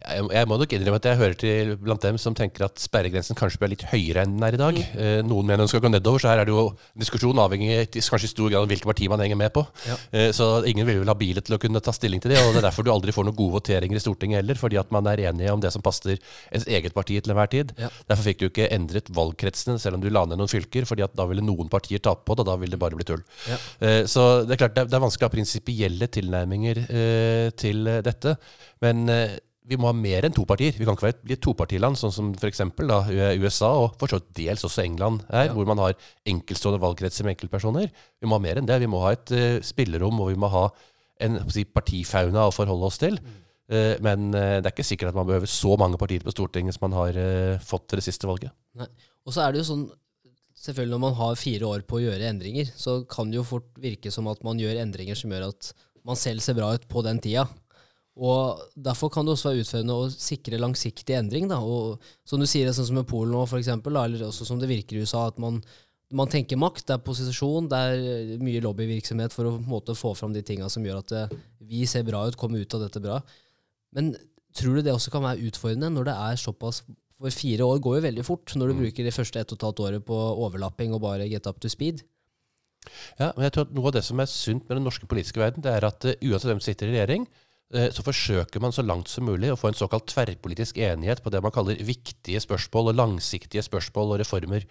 Jeg, jeg må nok innrømme at jeg hører til blant dem som tenker at sperregrensen kanskje blir litt høyere enn den er i dag. Mm. Eh, noen mener den skal gå nedover, så her er det jo diskusjon avhengig kanskje i stor grad av hvilket parti man henger med på. Ja. Eh, så ingen vil vel ha bilet til å kunne ta stilling til det, og det er derfor du aldri får noen gode voteringer i Stortinget heller, fordi at man er enige om det som passer ens eget parti til enhver tid. Ja. Derfor fikk du ikke endret valgkretsene selv om du la ned noen fylker, fordi at da ville noen partier tape på det, og da ville det bare bli tull. Ja. Eh, så det er klart det er, vanskelig å ha prinsipielle tilnærminger til dette, men vi må ha mer enn to partier. Vi kan ikke være et, topartiland, sånn som f.eks. USA og for så dels også England er, ja. hvor man har enkeltstående valgkretser med enkeltpersoner. Vi må ha mer enn det. Vi må ha et uh, spillerom, og vi må ha en si, partifauna å forholde oss til. Mm. Uh, men uh, det er ikke sikkert at man behøver så mange partier på Stortinget som man har fått til det siste valget. Nei. Og så er det jo sånn, selvfølgelig Når man har fire år på å gjøre endringer, så kan det jo fort virke som at man gjør endringer som gjør at man selv ser bra ut på den tida. Og Derfor kan det også være utfordrende å sikre langsiktig endring. Da. Og Som du sier, sånn som med Polen nå, for eksempel, da, eller også som det virker i USA, at man, man, tenker makt, det er posisjon, det er mye lobbyvirksomhet for å måte, få fram de tinga som gjør at det, eh, vi ser bra ut, kommer ut av dette bra. Men tror du det også kan være utfordrende når det er såpass For fire år går jo veldig fort når du mm. bruker de første ett og et halvt året på overlapping og bare get up to speed. Ja, men jeg tror at Noe av det som er sunt med den norske politiske verden, det er at uh, uansett hvem som sitter i regjering, Eh, så forsøker man så langt som mulig å få en såkalt tverrpolitisk enighet på det man kaller viktige spørsmål og langsiktige spørsmål og reformer.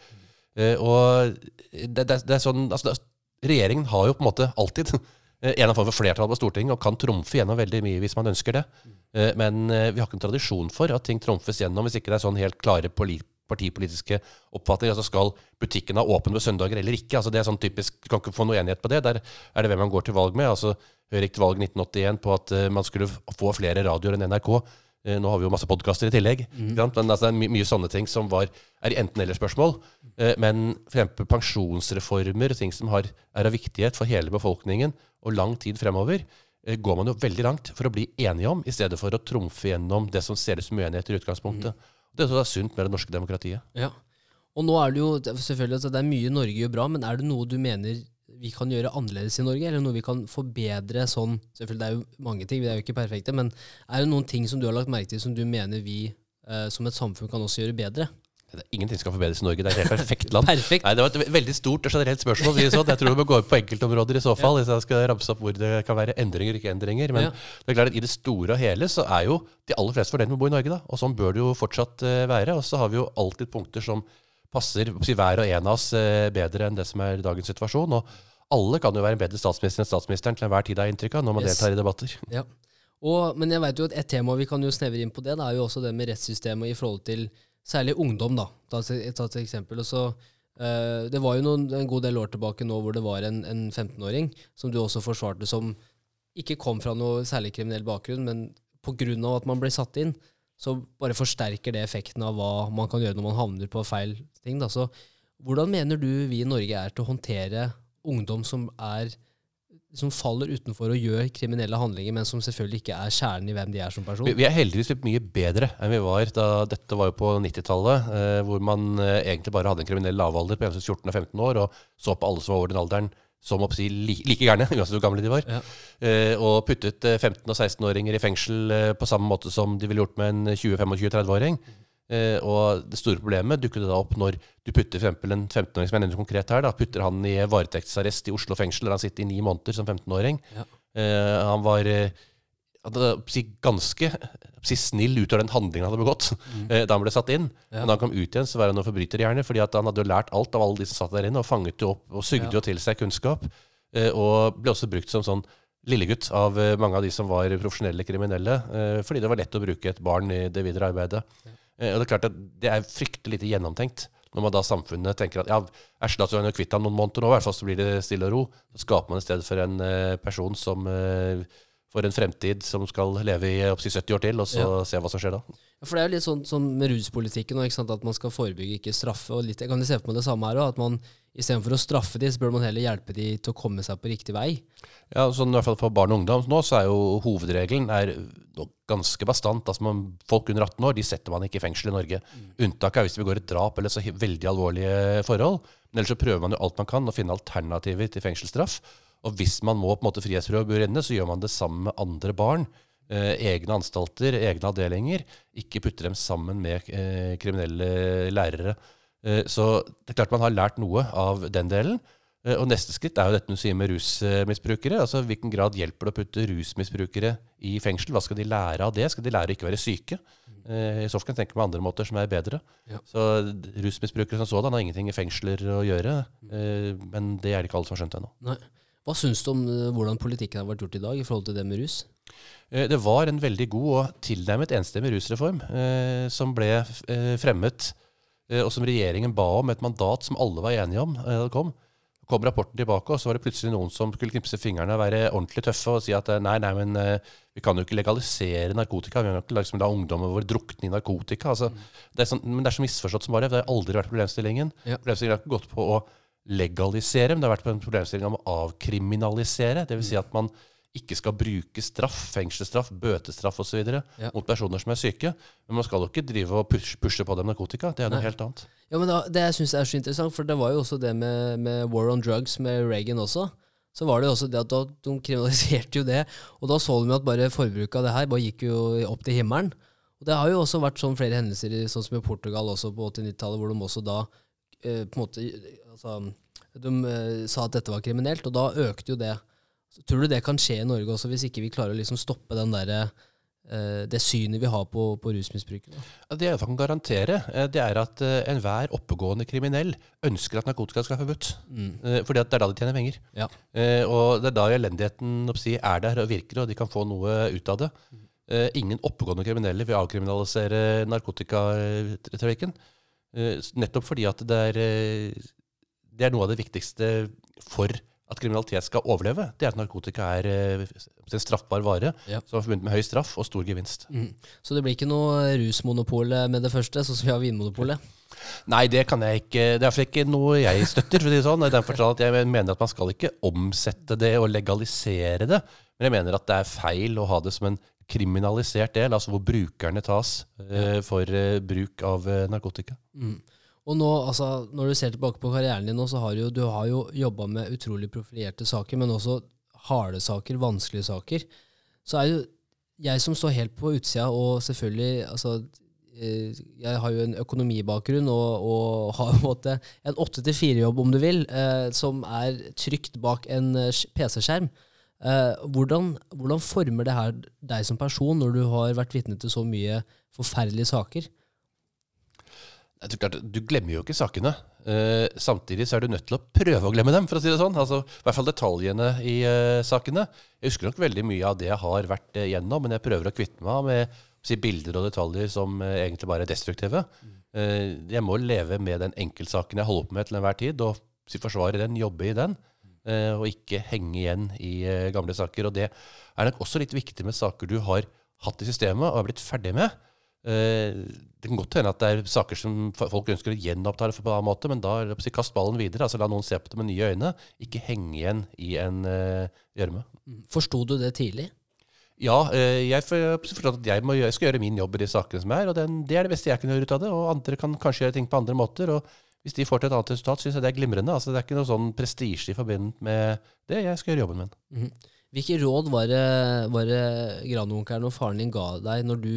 Mm. Og det, det, det er sånn, altså, Regjeringen har jo på en måte alltid en av form for flertall på Stortinget og kan trumfe gjennom veldig mye hvis man ønsker det. Men vi har ikke en tradisjon for at ting trumfes gjennom hvis ikke det er sånn helt klare partipolitiske oppfatninger. Altså skal butikken ha åpen på søndager eller ikke? Altså det er sånn typisk, Du kan ikke få noe enighet på det. Der er det hvem man går til valg med. altså Høyre gikk til valg 1981 på at uh, man skulle få flere radioer enn NRK. Uh, nå har vi jo masse podkaster i tillegg. Mm. Men altså, det er my mye sånne ting som var, er enten-eller-spørsmål. Uh, men f.eks. pensjonsreformer, ting som har, er av viktighet for hele befolkningen og lang tid fremover, går man jo veldig langt for å bli enige om, i stedet for å trumfe gjennom det som ser ut som uenighet i utgangspunktet. Mm. Det er sunt med det norske demokratiet. Ja. Og nå er det jo selvfølgelig at det er mye Norge gjør bra, men er det noe du mener vi kan gjøre annerledes i Norge, eller noe vi kan forbedre sånn Selvfølgelig det er jo mange ting, vi er jo ikke perfekte, men er det noen ting som du har lagt merke til som du mener vi eh, som et samfunn kan også gjøre bedre? Det er ingenting skal forbedres i Norge. Det er et perfekt land. Perfekt. Nei, det var et veldig stort og generelt spørsmål. Så Jeg tror vi må gå på enkeltområder i så fall. Hvis jeg skal ramse opp hvor det kan være endringer ikke endringer. Men ja. det er klart at i det store og hele så er jo de aller fleste fornøyd med å bo i Norge. da, Og sånn bør det jo fortsatt uh, være. Og så har vi jo alltid punkter som passer hver og en av oss uh, bedre enn det som er dagens situasjon. og alle kan jo være en bedre statsminister enn statsministeren til enhver tid, har inntrykk av, når man yes. deltar i debatter. Ja. Og, men jeg vet jo at et tema vi kan jo snevre inn på det, det er jo også det med rettssystemet i forhold til særlig ungdom. da. Ta et, et eksempel. Og uh, det var jo noen, en god del år tilbake nå hvor det var en, en 15-åring som du også forsvarte som ikke kom fra noe særlig kriminell bakgrunn, men pga. at man ble satt inn, så bare forsterker det effekten av hva man kan gjøre når man havner på feil ting. da. Så hvordan mener du vi i Norge er til å håndtere ungdom som er som faller utenfor og gjør kriminelle handlinger, men som selvfølgelig ikke er kjernen i hvem de er som person. Vi, er heldigvis blitt mye bedre enn vi var da dette var jo på 90-tallet, eh, hvor man eh, egentlig bare hadde en kriminell lavalder på 14 og 15 år, og så på alle som var over den alderen som å si like, gærne, uansett hvor gamle de var. Ja. Eh, og puttet 15- og 16-åringer i fengsel eh, på samme måte som de ville gjort med en 20-25-30-åring. Mm. Eh, og det store problemet dukker det da opp når du putter for en 15-åring som jeg nevner konkret her, da, putter han i varetektsarrest i Oslo fengsel, der han sitter i ni måneder som 15-åring. Ja. Eh, han var eh, si, ganske si, snill ut av den handlingen han hadde begått mm. eh, da han ble satt inn. Ja. Men da han kom ut igjen, så var han noen forbryterhjerne, fordi han hadde jo lært alt av alle de som satt der inne, og fanget jo opp og sugde ja. jo til seg kunnskap. Eh, og ble også brukt som sånn lillegutt av eh, mange av de som var profesjonelle kriminelle, fordi det var lett å bruke et barn i det videre arbeidet. Ja. Eh, og Det er klart at det er fryktelig lite gjennomtenkt. Når man da samfunnet tenker at ja, æsj, da er kvitt ham noen måneder nå, i hvert fall så blir det stille og ro. Så skaper man i stedet for en uh, person som uh, for en fremtid som skal leve i oppsi 70 år til, og så Ja. se hva som skjer da. Ja, For det er jo litt sånn, sånn med ruspolitikken og, at man skal forebygge, ikke straffe. og litt, Jeg kan se for meg det samme her òg, at man istedenfor å straffe de, så bør man heller hjelpe de til å komme seg på riktig vei. Ja, sånn i hvert fall For barn og ungdom nå så er jo hovedregelen er ganske bastant. altså Folk under 18 år de setter man ikke i fengsel i Norge. Unntaket er hvis de begår et drap eller så veldig alvorlige forhold. Men ellers så prøver man jo alt man kan å finne alternativer til fengselsstraff. Og hvis man må på en måte frihetsprøve bør inne, så gjør man det sammen med andre barn. Eh, egne anstalter, egne avdelinger. Ikke putte dem sammen med eh, kriminelle lærere. Eh, så det er klart man har lært noe av den delen. Eh, Og neste skritt er jo dette du sier med rusmisbrukere. altså hvilken grad hjelper det å putte rusmisbrukere i fengsel? Hva skal de lære av det? Skal de lære å ikke være syke? Eh, I så fall kan jeg tenke meg andre måter som er bedre. Ja. Så rusmisbrukere som sådan har ingenting i fengsler å gjøre. Men det er det ikke alle som har skjønt ennå. Nei. Hva syns du om hvordan politikken har vært gjort i dag i forhold til det med rus? Det var en veldig god og tilnærmet enstemmig rusreform eh, som ble fremmet, og som regjeringen ba om et mandat som alle var enige om eh, da det kom. kom rapporten tilbake, og så var det plutselig noen som skulle knipse fingrene og være ordentlig tøffe og si at eh, nei, nei, men eh, vi kan jo ikke legalisere narkotika. Vi kan jo ikke liksom la ungdommen vår drukne i narkotika. Altså, det sånn, men det er så misforstått som bare. Det har aldri vært problemstillingen. Ja. Problemstillingen har ikke gått på å legalisere, men det har vært på en problemstilling om å avkriminalisere. Dvs. Si at man ikke skal bruke straff, fengselsstraff, bøtestraff osv. Ja. mot personer som er syke. Men man skal jo ikke drive og pushe, pushe på dem narkotika. Det er noe Nei. helt annet. Ja, men da, Det jeg synes er så interessant, for det var jo også det med, med war on drugs med Reagan også. Så var det jo også det at da, de kriminaliserte jo det, og da så de jo at bare forbruket av det her bare gikk jo opp til himmelen. Og Det har jo også vært sånn flere hendelser, sånn som i Portugal også på 80-90-tallet, hvor de også da eh, på en måte altså, De eh, sa at dette var kriminelt, og da økte jo det. Så tror du det kan skje i Norge også, hvis ikke vi klarer å liksom stoppe den derre eh, det synet vi har på, på rusmisbrukere? Ja, Det jeg kan garantere, eh, det er at eh, enhver oppegående kriminell ønsker at narkotika skal være forbudt. Mm. Fordi det er da de tjener penger. Ja. Og det er da elendigheten er der og virker, og de kan få noe ut av det. Mm. Ingen oppegående kriminelle vil avkriminalisere narkotikatrafikken. Eh, Nettopp fordi at det er, det er noe av det viktigste for at kriminalitet skal overleve. Det er at narkotika er eh, en straffbar vare Ja. som er forbundet med høy straff og stor gevinst. Mm. Så det blir ikke noe rusmonopol med det første, sånn som vi har Vinmonopolet? Nei, det kan jeg ikke. Det er iallfall ikke noe jeg støtter. for å si det sånn. I den at Jeg mener at man skal ikke omsette det og legalisere det. Men jeg mener at det er feil å ha det som en kriminalisert del, altså hvor brukerne tas eh, for eh, bruk av eh, narkotika. Mm. Og nå, altså, når du ser tilbake på karrieren din, nå, så har du, du har jo jobba med utrolig profilerte saker, men også harde saker, vanskelige saker. Så er jo jeg som står helt på utsida, og selvfølgelig altså, eh, Jeg har jo en økonomibakgrunn og, og har på en måte en åtte til fire-jobb, om du vil, eh, som er trygt bak en eh, PC-skjerm. Eh, hvordan, hvordan former det her deg som person, når du har vært vitne til så mye forferdelige saker? Jeg tror klart, Du glemmer jo ikke sakene. Eh, samtidig så er du nødt til å prøve å glemme dem, for å si det sånn. Altså, I hvert fall detaljene i eh, sakene. Jeg husker nok veldig mye av det jeg har vært eh, gjennom, men jeg prøver å kvitte meg med si, bilder og detaljer som eh, egentlig bare er destruktive. Eh, jeg må leve med den enkeltsaken jeg holder på med til enhver tid, og si, forsvare den, jobbe i den. eh, og ikke henge igjen i gamle saker. Og det er nok også litt viktig med saker du har hatt i systemet og er blitt ferdig med. Eh, Det kan godt hende at det er saker som folk ønsker å gjenoppta på en annen måte, men da kast ballen videre. altså La noen se på det med nye øyne. Ikke henge igjen i en eh, gjørme. Forsto du det tidlig? Ja, eh, jeg forstår at jeg, må, jeg skal gjøre min jobb i de sakene som er, og den, det er det beste jeg kan gjøre ut av det. Og andre kan kanskje gjøre ting på andre måter. og Hvis de får til et annet resultat, syns jeg det er glimrende. altså Det er ikke noe sånn prestisje i forbindelse med det. Jeg skal gjøre jobben min. Mhm. Hvilke råd var det, var det grandonkelen og faren din ga deg når du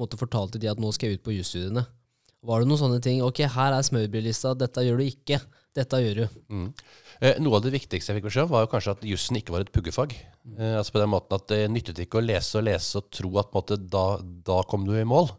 måte fortalte de at nå skal jeg ut på jusstudiene? Var det noen sånne ting? Ok, her er smørbrødlista, dette gjør du ikke. Dette gjør du. Mm. Eh, noe av det viktigste jeg fikk beskjed om, var jo kanskje at jussen ikke var et puggefag. Eh, altså på den måten at Det nyttet ikke å lese og lese og tro at måte, da, da kom du i mål.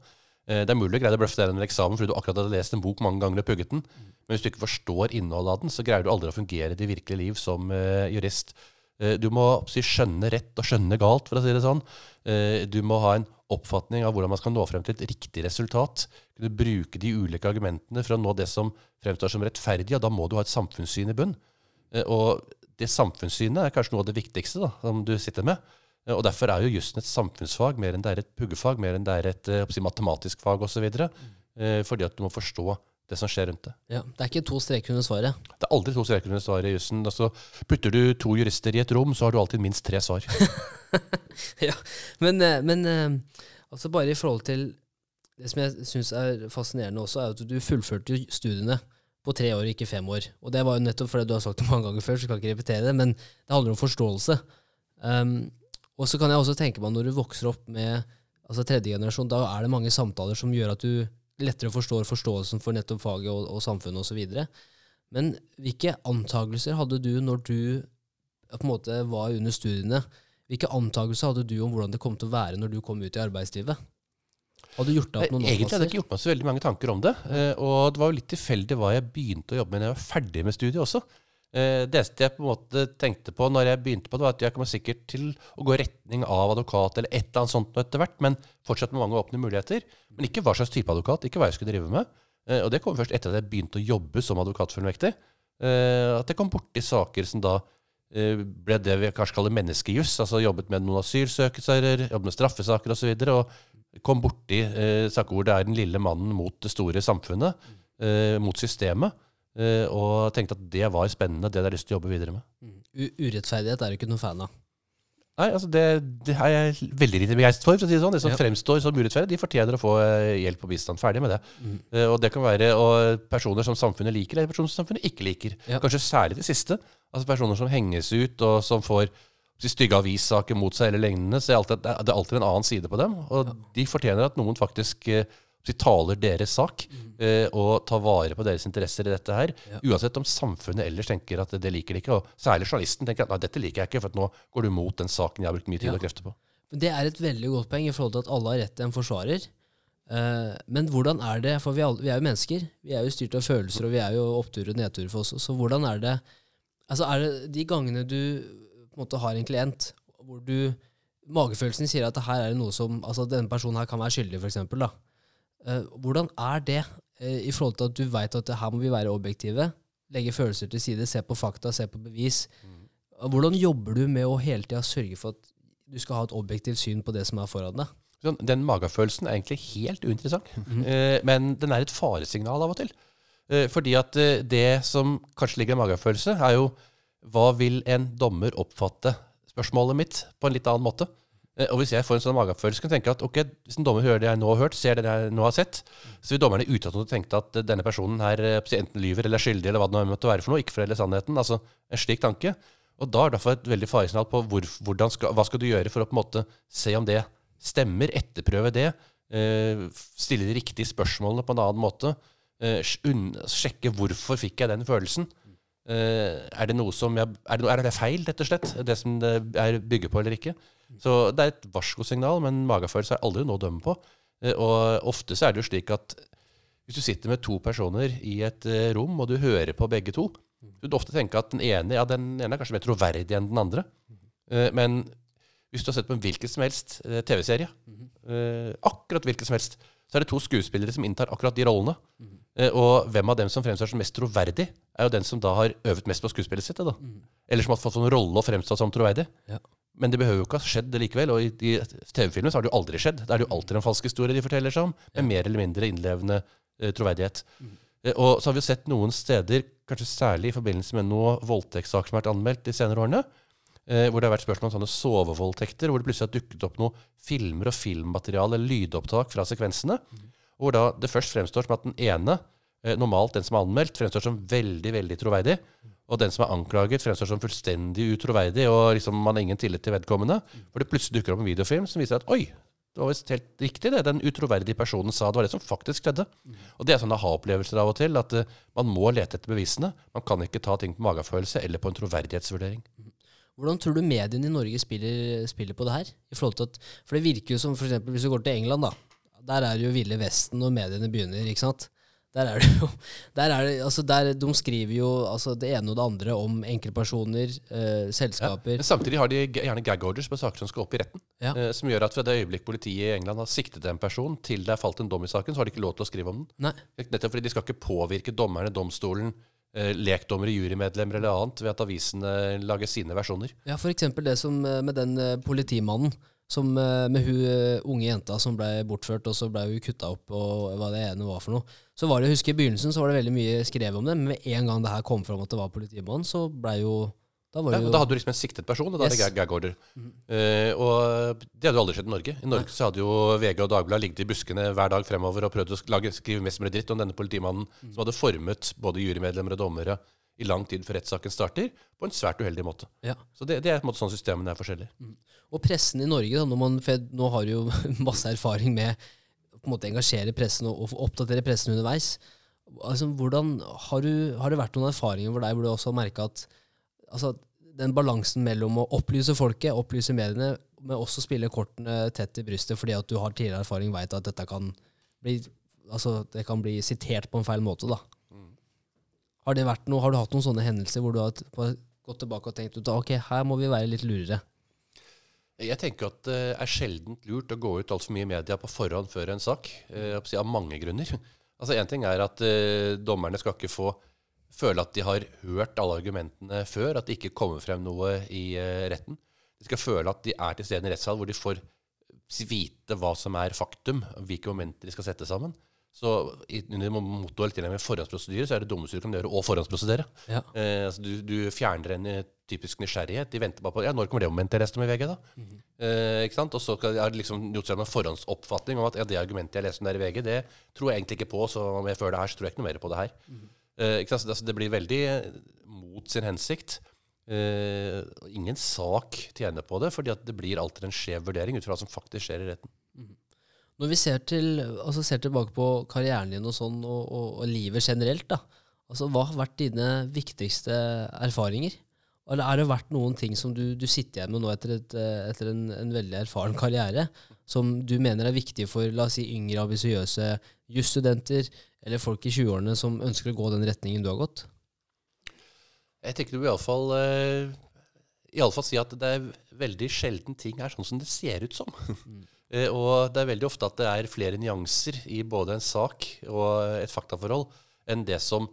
Eh, det er mulig du greide å bløffe deg gjennom en eksamen fordi du akkurat hadde lest en bok mange ganger og pugget den. Men hvis du ikke forstår innholdet av den, så greier du aldri å fungere i det virkelige liv som eh, jurist. Eh, du må si, skjønne rett og skjønne galt, for å si det sånn. Eh, du må ha en oppfatning av hvordan man skal nå frem til et riktig resultat. Kunne bruke de ulike argumentene for å nå det som fremstår som rettferdig, og da må du ha et samfunnssyn i bunn. Eh, Og det samfunnssynet er kanskje noe av det viktigste da, som du sitter med. Eh, Og derfor er jo jussen et samfunnsfag mer enn det er et puggefag, mer enn det er et eh, si, matematisk fag osv. Eh, fordi at du må forstå det som skjer rundt det. Ja, Det er ikke to streker under svaret. Det er aldri to streker under svaret i jussen. Altså, putter du to jurister i et rom, så har du alltid minst tre svar. ja, men, eh, men eh, altså bare i forhold til Det som jeg syns er fascinerende også, er at du fullførte studiene på tre år, ikke fem år. Og det var jo nettopp fordi du har sagt det mange ganger før, så jeg kan ikke repetere det, men det handler om forståelse. Um, og så kan jeg også tenke meg når du vokser opp med altså tredje generasjon, da er det mange samtaler som gjør at du lettere forstår forståelsen for nettopp faget og, og samfunnet osv. Men hvilke antakelser hadde du når du på en måte var under studiene? Hvilke antakelser hadde du om hvordan det kom til å være når du kom ut i arbeidslivet? Hadde du gjort deg opp noen Egentlig hadde jeg ikke gjort meg så veldig mange tanker om det. eh, Og det var jo litt tilfeldig hva jeg begynte å jobbe med når jeg var ferdig med studiet også. Eh, Det eneste jeg på en måte tenkte på når jeg begynte på det, var at jeg kommer sikkert til å gå retning av advokat eller et eller annet sånt etter hvert, men fortsatt med mange åpne muligheter. Men ikke hva slags type advokat, ikke hva jeg skulle drive med. Eh, Og det kom først etter at jeg begynte å jobbe som advokatfullmektig. Eh, At jeg kom borti saker som da ble det vi kanskje kaller menneskejuss. Altså jobbet med noen asylsøkelser, jobbet med straffesaker osv. Og, så og kom borti saker hvor det er den lille mannen mot det store samfunnet, mot systemet. Eh, og tenkte at det var spennende, det hadde jeg lyst til å jobbe videre med. Mm. U urettferdighet er du ikke noen fan av. Nei, altså det, det er jeg veldig lite begeistret for. for å si Det sånn. De som Ja. fremstår som urettferdige, de fortjener å få eh, hjelp og bistand. Ferdig med det. Mm. Uh, og det kan være og personer som samfunnet liker, eller personer som samfunnet ikke liker. Ja. Kanskje særlig det siste. Altså Personer som henges ut, og som får stygge avissaker mot seg eller lignende. Så er alltid, det er alltid en annen side på dem. Og de fortjener at noen faktisk eh, si, taler deres sak, eh, og tar vare på deres interesser i dette her. Ja. Uansett om samfunnet ellers tenker at det liker de ikke. Og særlig journalisten tenker at nei, dette liker jeg ikke, for at nå går du mot den saken jeg har brukt mye tid Ja. og krefter på. Men Det er et veldig godt poeng i forhold til at alle har rett til en forsvarer. Eh, men hvordan er det, for vi, alle, vi er jo mennesker, vi er jo styrt av følelser, og vi er jo oppturer og nedturer for oss. Så hvordan er det Altså er det de gangene du på en måte har en klient hvor du Magefølelsen sier at det her er det noe som Altså denne personen her kan være skyldig, for eksempel, da. Eh, hvordan er det eh, i forhold til at du veit at her må vi være objektive? Legge følelser til side, se på fakta, se på bevis. Hvordan jobber du med å hele tida sørge for at du skal ha et objektivt syn på det som er foran deg? Sånn, den magefølelsen er egentlig helt uinteressant, eh, men den er et faresignal av og til. Eh, fordi at eh, det som kanskje ligger i magefølelse, er jo hva vil en dommer oppfatte spørsmålet mitt på en litt annen måte? Eh, og hvis jeg får en sånn magefølelse, kan jeg tenke at ok, hvis en dommer hører det jeg nå har hørt, ser det jeg nå har sett, så vil dommerne i utgangspunktet tenke at eh, denne personen her eh, enten lyver eller er skyldig, eller hva det nå måtte være for noe, ikke foreldre sannheten. Altså en slik tanke. Og da er det derfor et veldig faresignal på hvor, skal, hva skal du gjøre for å på en måte se om det stemmer, etterprøve det, stille de riktige spørsmålene på en annen måte, sjekke hvorfor fikk jeg den følelsen. Er det noe som jeg, er, det, er det feil, rett og slett, det som det er bygger på eller ikke? Så det er et varskosignal, men magefølelse er aldri noe å dømme på. Eh, og ofte så er det jo slik at hvis du sitter med to personer i et eh, rom, og du hører på begge to, så vil du ofte tenke at den ene, ja, den ene er kanskje mer troverdig enn den andre. Eh, men hvis du har sett på en hvilken som helst TV-serie, akkurat hvilken som helst, så er det to skuespillere som inntar akkurat de rollene. Og hvem av dem som fremstår som mest troverdig, er jo den som da har øvet mest på skuespillet sitt. Da. Eller som har fått en rolle og fremstått som troverdig. Ja. Men det behøver jo ikke ha skjedd likevel. Og i, i TV-filmer så har det jo aldri skjedd. Da er det jo alltid en falsk historie de forteller seg om, med mer eller mindre innlevende eh, troverdighet. Eh, og så har vi jo sett noen steder, kanskje særlig i forbindelse med noen voldtektssaker som har vært anmeldt de senere årene, eh, hvor det har vært spørsmål om sånne sovevoldtekter, hvor det plutselig har dukket opp noen filmer og filmmateriale, lydopptak fra sekvensene, hvor da det først fremstår som at den ene, eh, normalt den som er anmeldt, fremstår som veldig, veldig troverdig, og den som er anklaget, fremstår som fullstendig utroverdig, og liksom man har ingen tillit til vedkommende. For det plutselig dukker opp en videofilm som viser at oi, det var visst helt riktig det den utroverdige personen sa. Det var det som faktisk skjedde. Og det er sånne aha-opplevelser av og til, at eh, man må lete etter bevisene. Man kan ikke ta ting på magefølelse eller på en troverdighetsvurdering. Hvordan tror du mediene i Norge spiller, spiller på det her? At, for det virker jo som eksempel hvis du går til England, da. Der er det jo Ville Vesten når mediene begynner, ikke sant? Der er det jo der er det, altså der, De skriver jo altså det ene og det andre om enkeltpersoner, eh, selskaper Men samtidig har de gjerne gag orders på saker som skal opp i retten. Ja. Eh, som gjør at fra det øyeblikk politiet i England har siktet en person, til det er falt en dom i saken, så har de ikke lov til å skrive om den. Nei. Nettopp fordi de skal ikke påvirke dommerne, domstolen, eh, lekdommere, jurymedlemmer eller annet, ved at avisene lager sine versjoner. Ja, eksempel det som eh, med den eh, politimannen som eh, med hun eh, unge jenta som ble bortført, og så ble hun kutta opp, og hva det ene var for noe. Så var det, jeg husker I begynnelsen så var det veldig mye skrevet om det, men med en gang det her kom fram at det var politimannen, så ble jo Da var Ja, da hadde du liksom en siktet person, og da er det Yes. gag, order. Uh, og det hadde jo aldri skjedd i Norge. I Norge så hadde jo VG og Dagbladet ligget i buskene hver dag fremover og prøvd å lage, skrive mest mulig dritt om denne politimannen som hadde formet både jurymedlemmer og dommere i lang tid før rettssaken starter, på en svært uheldig måte. ja. Så det, det er på en måte sånn systemene er forskjellige. Og pressen i Norge, da, når man, nå har du jo masse erfaring med å engasjere pressen og, og oppdatere pressen underveis. Altså, hvordan, har, du, har det vært noen erfaringer for deg hvor du også har merka at altså, den balansen mellom å opplyse folket, opplyse mediene, men også spille kortene tett i brystet fordi at du har tidligere erfaring, veit at dette kan bli, altså, det kan bli sitert på en feil måte? da. Har, noe, har du hatt noen sånne hendelser hvor du har gått tilbake og tenkt ut, ok, her må vi være litt lurere? Jeg tenker at det er sjeldent lurt å gå ut altfor mye i media på forhånd før en sak, eh, av mange grunner. Altså Én ting er at eh, dommerne skal ikke få føle at de har hørt alle argumentene før, at det ikke kommer frem noe i eh, retten. De skal føle at de er til stede i rettssal hvor de får vite hva som er faktum, hvilke momenter de skal sette sammen. Så under til med forhåndsprosedyre, så er det dummeste du kan gjøre å forhåndsprosedere. Ja. Eh, altså du, du fjerner en eh, typisk nysgjerrighet. De venter bare på ja, når kommer det momentet jeg leste om i VG. da? eh, ikke sant? Og så har de liksom gjort seg en forhåndsoppfatning om at ja, det argumentet jeg leste om der i VG, det tror jeg egentlig ikke på, så om jeg føler det her, så tror jeg ikke noe mer på det her. Eh, ikke sant? Altså, det blir veldig eh, mot sin hensikt. Eh, ingen sak tjener på det, fordi at det blir alltid en skjev vurdering ut fra hva som faktisk skjer i retten. Når vi ser, til, altså ser tilbake på karrieren din og sånn, og, og, og livet generelt, da, altså hva har vært dine viktigste erfaringer? Eller er det vært noen ting som du, du sitter igjen med nå etter, et, etter en, en veldig erfaren karriere, som du mener er viktig for la oss si, yngre, ambisiøse jusstudenter eller folk i 20-årene som ønsker å gå den retningen du har gått? Jeg tenker du iallfall eh, i alle fall si at det er veldig sjelden ting er sånn som det ser ut som. Eh, og det er veldig ofte at det er flere nyanser i både en sak og et faktaforhold enn det som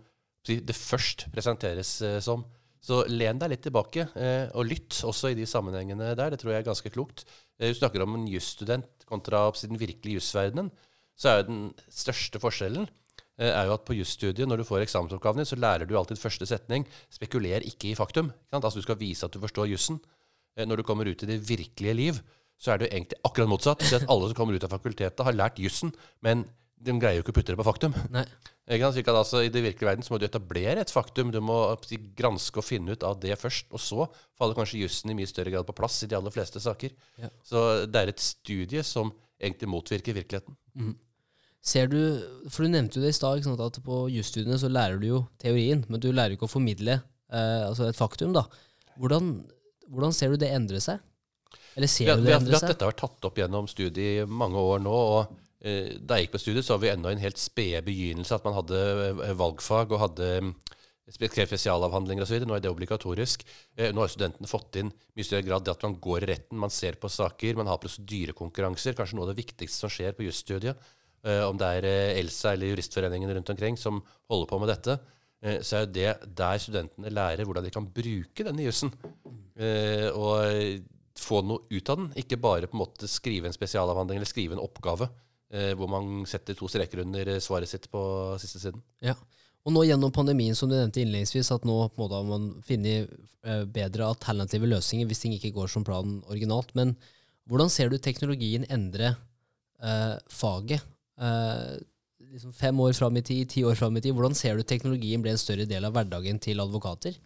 det først presenteres eh, som. Så len deg litt tilbake, eh, og lytt også i de sammenhengene der. Det tror jeg er ganske klokt. Eh, du snakker om en jusstudent kontra den virkelige jusverdenen. Så er jo den største forskjellen eh, er jo at på jusstudiet, når du får eksamensoppgavene, så lærer du alltid første setning. Spekuler ikke i faktum. Ikke? Altså Du skal vise at du forstår jussen. Eh, Når du kommer ut i det virkelige liv, så er det jo egentlig akkurat motsatt. Så at alle som kommer ut av fakultetet, har lært jussen, men de greier jo ikke å putte det på faktum. Nei. Slik at altså, I det virkelige verden så må du etablere et faktum. Du må granske og finne ut av det først. Og så faller kanskje jussen i mye større grad på plass i de aller fleste saker. Ja. Så det er et studie som egentlig motvirker virkeligheten. Ser du, for du nevnte jo det i stad, at på jusstudiene så lærer du jo teorien, men du lærer jo ikke å formidle eh, altså et faktum. da. Hvordan, hvordan ser du det endre seg? Eller ser Vi, du det vi, endre har- seg? dette har vært tatt opp gjennom studiet i mange år nå. og eh, Da jeg gikk på studiet, så var vi ennå i en helt spede begynnelse. At man hadde eh, valgfag og hadde spe- spesialavhandlinger osv. Nå er det obligatorisk. Eh, nå har studentene fått inn mye større grad det at man går i retten, man ser på saker, man har prosedyrekonkurranser. Kanskje noe av det viktigste som skjer på jusstudiet. Eh, om det er eh, ELSA eller Juristforeningen rundt omkring som holder på med dette, eh, så er det der studentene lærer hvordan de kan bruke denne jussen. Eh, og få noe ut av den. Ikke bare på en måte skrive en spesialavhandling eller skrive en oppgave eh, hvor man setter to streker under eh, svaret sitt på siste siden. Ja. Og nå gjennom pandemien, som du nevnte innledningsvis, at nå på en måte har man funnet eh, bedre alternative løsninger hvis ting ikke går som planen originalt. Men hvordan ser du teknologien endre eh, faget? Eh, liksom fem år fram i tid, ti år fram i tid. Hvordan ser du teknologien ble en større del av hverdagen til advokater?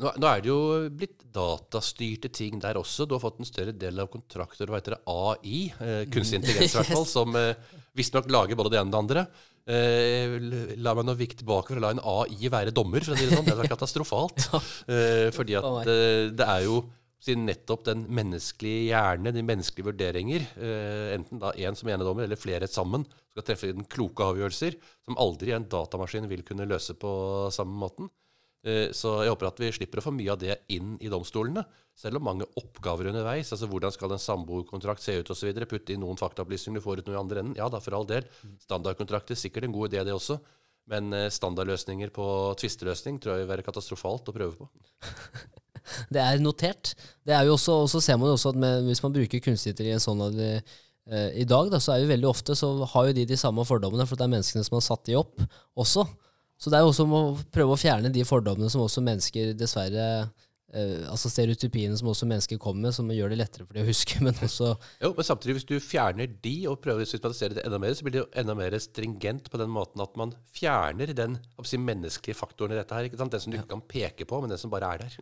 Nå, nå er det jo blitt datastyrte ting der også. Du har fått en større del av kontrakter, hva heter det, AI, eh, kunstig intelligens i hvert fall, som eh, visstnok lager både det ene og det andre. Eh, la meg nå vike tilbake for å la en AI være dommer, for å si det sånn. Det er katastrofalt. Eh, fordi at eh, det er jo siden nettopp den menneskelige hjerne, de menneskelige vurderinger, eh, enten da én som enedommer eller flere sammen, skal treffe den kloke avgjørelser som aldri en datamaskin vil kunne løse på samme måten. Eh, Så jeg håper at vi slipper å få mye av det inn i domstolene. Selv om mange oppgaver underveis, altså hvordan skal en samboerkontrakt se ut osv., putte inn noen faktaopplysninger, du får ut noe i andre enden. Ja da, for all del. Standardkontrakter, sikkert en god idé det også. Men eh, standardløsninger på tvisteløsning tror jeg vil være katastrofalt å prøve på. Det er notert. Det er jo også, og så ser man jo også at med, hvis man bruker kunstigheter i en sånn eh, i dag, da, så er jo veldig ofte så har jo de de samme fordommene, for det er menneskene som har satt de opp også. Så det er jo også om å prøve å fjerne de fordommene som også mennesker dessverre eh, Altså stereotypiene som også mennesker kommer med, som gjør det lettere for de å huske, men også Jo, men samtidig, hvis du fjerner de og prøver å systematisere det enda mer, så blir det jo enda mer stringent på den måten at man fjerner den si, menneskelige faktoren i dette her. Den som du ikke kan peke på, men den som bare er der.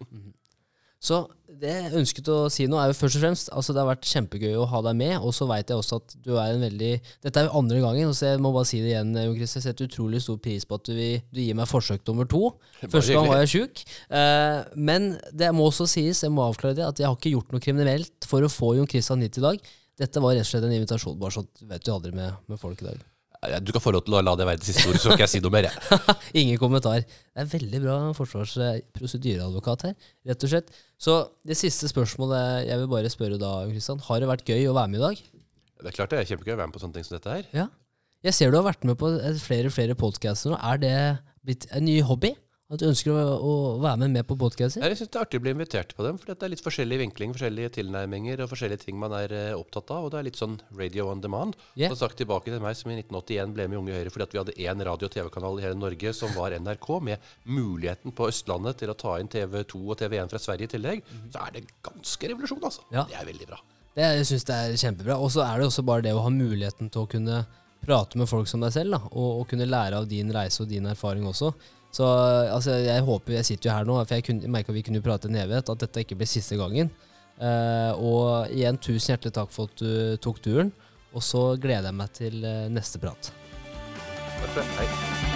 Så det jeg ønsket å si nå, er jo først og fremst altså Det har vært kjempegøy å ha deg med, og så veit jeg også at du er en veldig Dette er jo andre gangen, så jeg må bare si det igjen, Jon Christer. Jeg setter utrolig stor pris på at du, du gir meg forsøk nummer to. Første gang var jeg sjuk. Eh, men det må også sies, jeg må avklare det, at jeg har ikke gjort noe kriminelt for å få Jon Christian hit i dag. Dette var rett og slett en invitasjon, bare sånn du vet jo aldri med, med folk i dag. Ja, Du kan få lov til å la det være det siste ordet, så skal jeg si noe mer. Ingen kommentar. Det er veldig bra forsvarsprosedyreadvokat her, rett og slett. Så det siste spørsmålet jeg vil bare spørre da, Kristian. Har det vært gøy å være med i dag? Det er klart det er kjempegøy å være med på sånne ting som dette her. Ja. Jeg ser du har vært med på flere flere flere podkaster nå. Er det blitt en ny hobby? At du ønsker å, å være med med på podkaster? Jeg synes det er artig å bli invitert på dem, for det er litt forskjellig vinkling, forskjellige tilnærminger og forskjellige ting man er eh, opptatt av. Og det er litt sånn radio on demand. Yeah. Som sagt tilbake til meg som i 1981 ble med Unge Høyre fordi at vi hadde én radio- og TV-kanal i hele Norge som var NRK, med muligheten på Østlandet til å ta inn TV2 og TV1 fra Sverige i tillegg. Så er det ganske revolusjon, altså. Ja. Det er veldig bra. Det, jeg syns det er kjempebra. Og så er det også bare det å ha muligheten til å kunne prate med folk som deg selv, da, og, og kunne lære av din reise og din erfaring også. Så altså, jeg håper Jeg sitter jo her nå, for jeg kunne- merka vi kunne prate en evighet, at dette ikke blir siste gangen. Uh, og igjen, tusen hjertelig takk for at du tok turen. Og så gleder jeg meg til eh, neste prat. Hei.